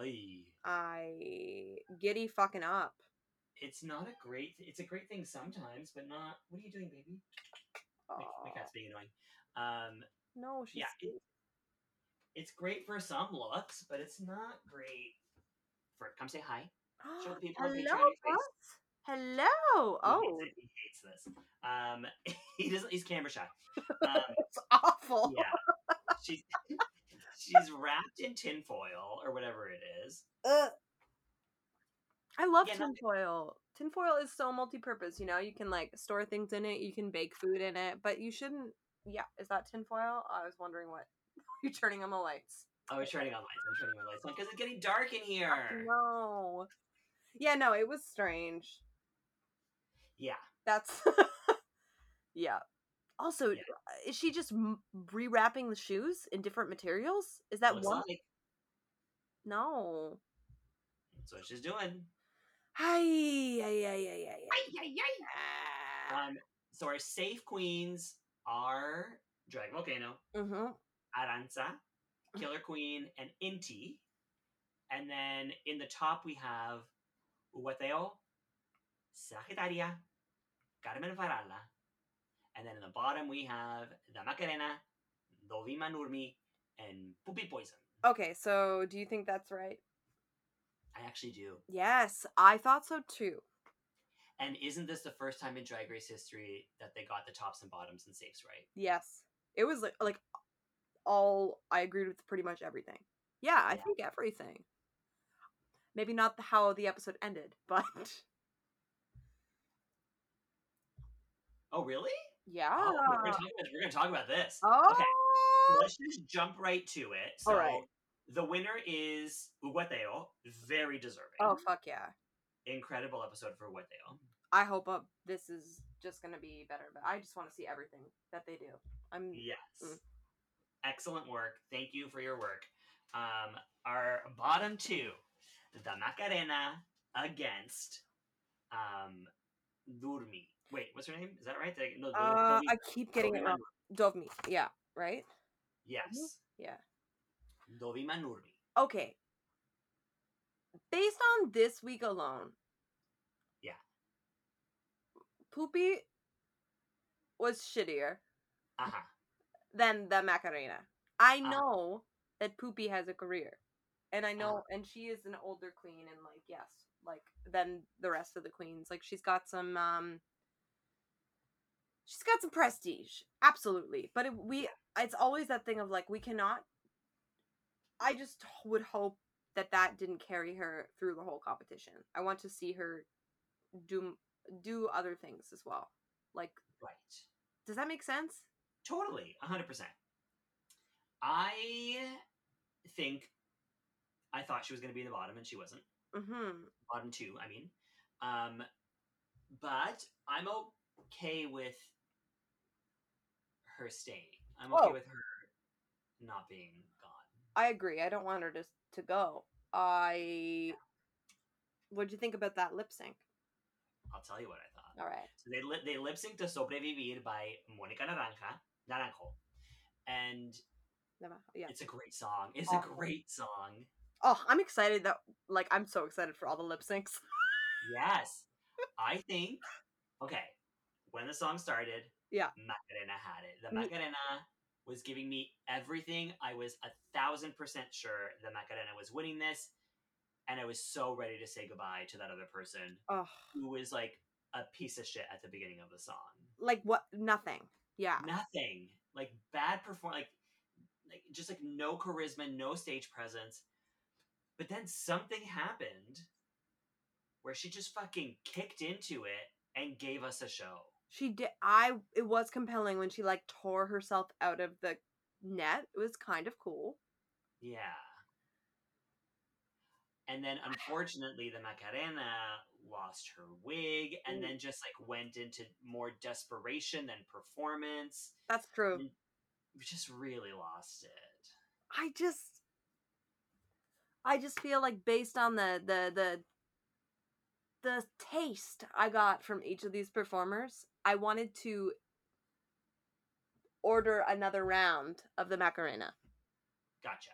Ay. I giddy fucking up. It's not a great. It's a great thing sometimes, but not. What are you doing, baby? My, my cat's being annoying. Um, No, she's yeah, it- it's great for some looks, but it's not great for. Come say hi. Show people Hello, Patreon your face. Hello. He Oh, hates, he hates this. Um, he doesn't. He's camera shy. Um, it's awful. yeah, she's she's wrapped in tinfoil or whatever it is. Ugh. I love Yeah, tinfoil. Tinfoil is so multi-purpose. You know, you can like store things in it. You can bake food in it, but you shouldn't. Yeah, is that tinfoil? I was wondering what you're turning on the lights. Oh, I'm turning on lights. I'm turning my lights on because it's getting dark in here. No. Yeah, no, it was strange. Yeah, That's yeah. Also, Yeah. is she just m- rewrapping the shoes in different materials? Is that looks one? like No. that's what she's doing. Hi, yeah, yeah, yeah, yeah, yeah. Um, so our safe queens are Drag Vulcano, Mm-hmm. Arantxa, Killer Queen, and Inti. And then in the top we have Hugáceo, Sagittaria, Carmen Farala. And then in the bottom we have the Macarena, Dovima Nurmi, and Pupi Poisson. Okay, so do you think that's right? I actually do. Yes, I thought so too. And isn't this the first time in Drag Race history that they got the tops and bottoms and safes right? Yes, it was like like all I agreed with pretty much everything. Yeah, I Yeah. think everything. Maybe not the, how the episode ended, but Oh, really? yeah. Oh, we're, gonna talk about, we're gonna talk about this. Oh, Okay, let's just jump right to it. So, All right. the winner is Hugáceo, very deserving. oh fuck yeah! Incredible episode for Hugáceo. I hope uh, this is just gonna be better, but I just want to see everything that they do. I'm Yes. Mm. Excellent work. Thank you for your work. Um, our bottom two, the Macarena against um, Durmi. Wait, what's her name? Is that right? I- No, Uh, I keep getting it wrong. Dovmi, yeah, right? Yes. Yeah. Dovima Nurmi. Okay. Based on this week alone, Yeah. Pupi was shittier Uh-huh. than the Macarena. I Uh-huh. know that Pupi has a career. And I know and she is an older queen and like yes, like than the rest of the queens. Like she's got some um she's got some prestige. Absolutely. But it, we it's always that thing of like we cannot I just would hope that that didn't carry her through the whole competition. I want to see her do do other things as well. Like Right. does that make sense? Totally, a hundred percent. I think I thought she was going to be in the bottom, and she wasn't. Mhm. Bottom two, I mean. Um, but I'm okay with her staying. I'm okay Oh. with her not being gone. I agree. I don't want her to to go. I What'd you think about that lip sync? I'll tell you what I thought. All right. So they li- they lip synced to "Sobrevivir" by Monica Naranja, Naranjo, and Yeah. it's a great song. It's a great song. Oh, I'm excited that like I'm so excited for all the lip syncs. Yes. I think okay. When the song started, Yeah. Macarena had it. The Mm. Macarena was giving me everything. I was a thousand percent sure the Macarena was winning this. And I was so ready to say goodbye to that other person Oh, who was like a piece of shit at the beginning of the song. like what? Nothing. Yeah. Nothing. Like bad perform like like just like no charisma, no stage presence. But then something happened where she just fucking kicked into it and gave us a show. She did. I. It was compelling when she like tore herself out of the net. It was kind of cool. Yeah. And then unfortunately, the Macarena lost her wig and then just like went into more desperation than performance. That's true. Mm. We just really lost it. I just I just feel like based on the the the the taste I got from each of these performers, I wanted to order another round of the Macarena. Gotcha.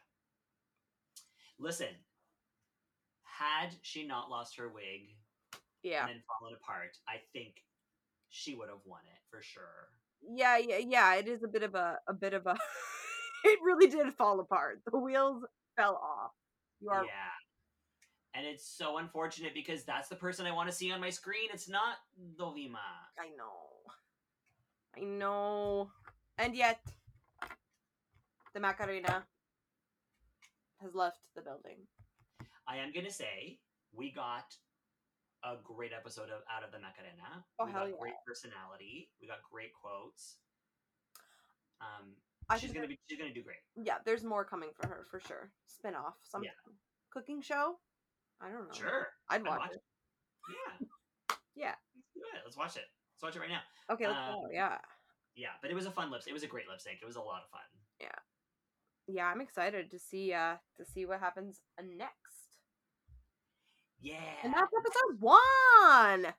Listen, had she not lost her wig Yeah. and then fallen apart, I think she would have won it for sure. Yeah, yeah, yeah, it is a bit of a a bit of a it really did fall apart. The wheels fell off. You are Yeah. And it's so unfortunate because that's the person I want to see on my screen. It's not Dovima. I know. I know. And yet, the Macarena has left the building. I am gonna say we got a great episode of out of the Macarena. Oh, we hell got yeah. great personality. We got great quotes. Um, I she's gonna be she's gonna do great. Yeah, there's more coming for her for sure. Spin off, some Yeah. cooking show. I don't know. Sure, I'd I'd watch, watch it. yeah, Yeah. let's do it. Let's watch it. Let's watch it right now. Okay, let's go. Um, Yeah, Yeah, but it was a fun lip. sync. It was a great lip sync. It was a lot of fun. yeah. Yeah. I'm excited to see uh to see what happens uh, next. Yeah, And that's episode one.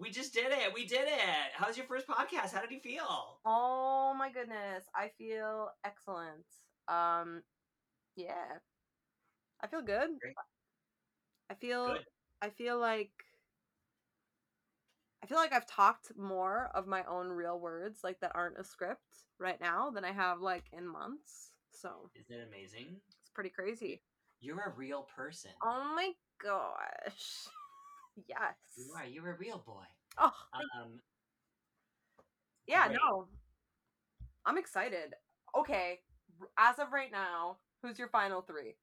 We just did it. We did it. How's your first podcast? How did you feel? Oh my goodness, I feel excellent. Um, yeah, I feel good. Great. I feel. Good. I feel like. I feel like I've talked more of my own real words, like that aren't a script, right now than I have like in months. So Isn't it amazing? it's pretty crazy. You're a real person. Oh my gosh. Yes. You are. You're a real boy. Oh, Um, yeah, great. no. I'm excited. Okay, as of right now, who's your final three?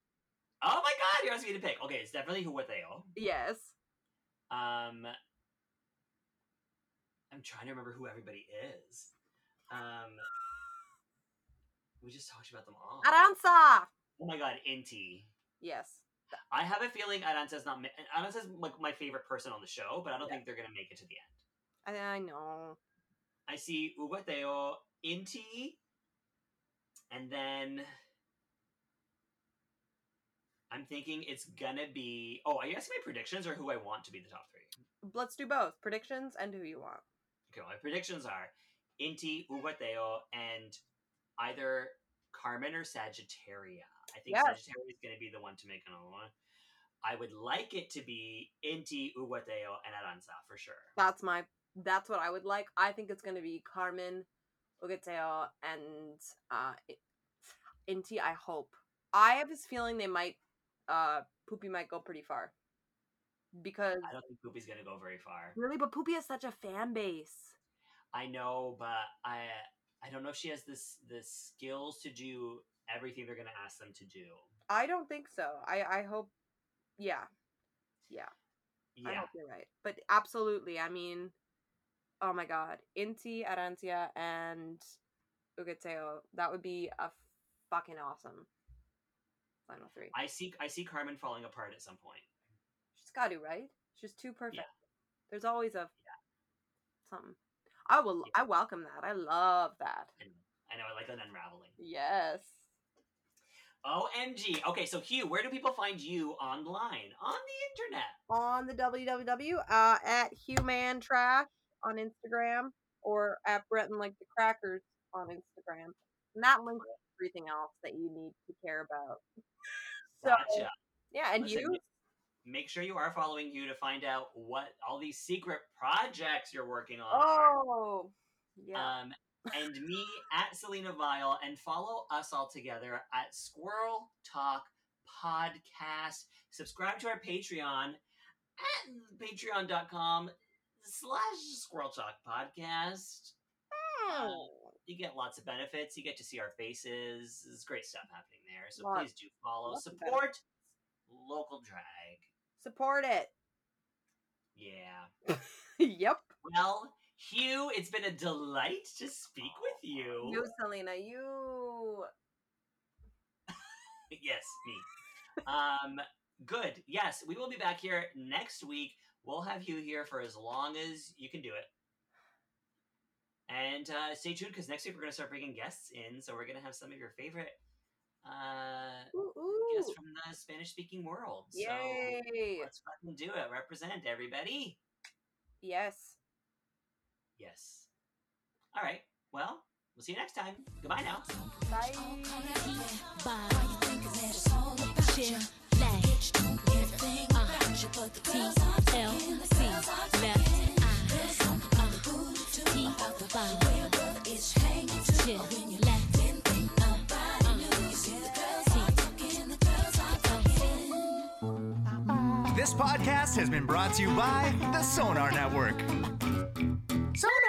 oh my god, you're asking me to pick. Okay, it's definitely who what they Hugáceo. Yes. Um, I'm trying to remember who everybody is. Um, we just talked about them all. Arantxa. Oh my god, Inti. Yes. I have a feeling Arantxa's not. Arantxa's like my favorite person on the show, but I don't Yeah. think they're gonna make it to the end. I, I know. I see Hugáceo, Inti, and then I'm thinking it's gonna be. Oh, are you asking my predictions or who I want to be the top three? Let's do both predictions and who you want. Okay, my predictions are Inti, Hugáceo, and either Carmen or Sagittaria. I think Yes. Sagittaria is going to be the one to make another one. I would like it to be Inti, Hugáceo, and Arantxa for sure. That's my. That's what I would like. I think it's going to be Carmen, Hugáceo, and uh, Inti. I hope. I have this feeling they might. Uh, Pupi might go pretty far. Because I don't think Pupi's going to go very far. really, but Poopy has such a fan base. I know, but I I don't know if she has this the skills to do everything they're going to ask them to do. I don't think so. I I hope. Yeah. Yeah. I hope you're right. But absolutely, I mean, oh my god, Inti, Arantxa, and Hugáceo, that would be a fucking awesome final three. I see I see Carmen falling apart at some point. She's got to, right? She's too perfect. Yeah. There's always a yeah. something. I will. Yeah. I welcome that. I love that. I know I like an unraveling. Yes. OMG. Okay, so Hugh, where do people find you online? On the internet. On the www uh, at Human Trash on Instagram or at Breton like the Crackers on Instagram, and that links everything else that you need to care about. So Gotcha. yeah, and Listen, you Make sure you are following you to find out what all these secret projects you're working on are. Oh, yeah. Um, and me at Selena Vyle, and follow us all together at Squirrel Talk Podcast. Subscribe to our Patreon at patreon.com slash Squirrel Talk Podcast. Hmm. You get lots of benefits. You get to see our faces. There's great stuff happening there. So Lots- please do follow. lots Support local drag. Support it. Yeah. yep. Well, Hugh, it's been a delight to speak with you. You, Selena. You. yes, me. Um, Good. Yes, we will be back here next week. We'll have you here for as long as you can do it. And uh, stay tuned because next week we're going to start bringing guests in. So we're going to have some of your favorite uh, Ooh, ooh. guests from the Spanish speaking world. So Yay! let's fucking do it. Represent everybody. Yes. Yes. All right. Well, we'll see you next time. Goodbye now. Bye. This podcast has been brought to you by the Sonar Network. So.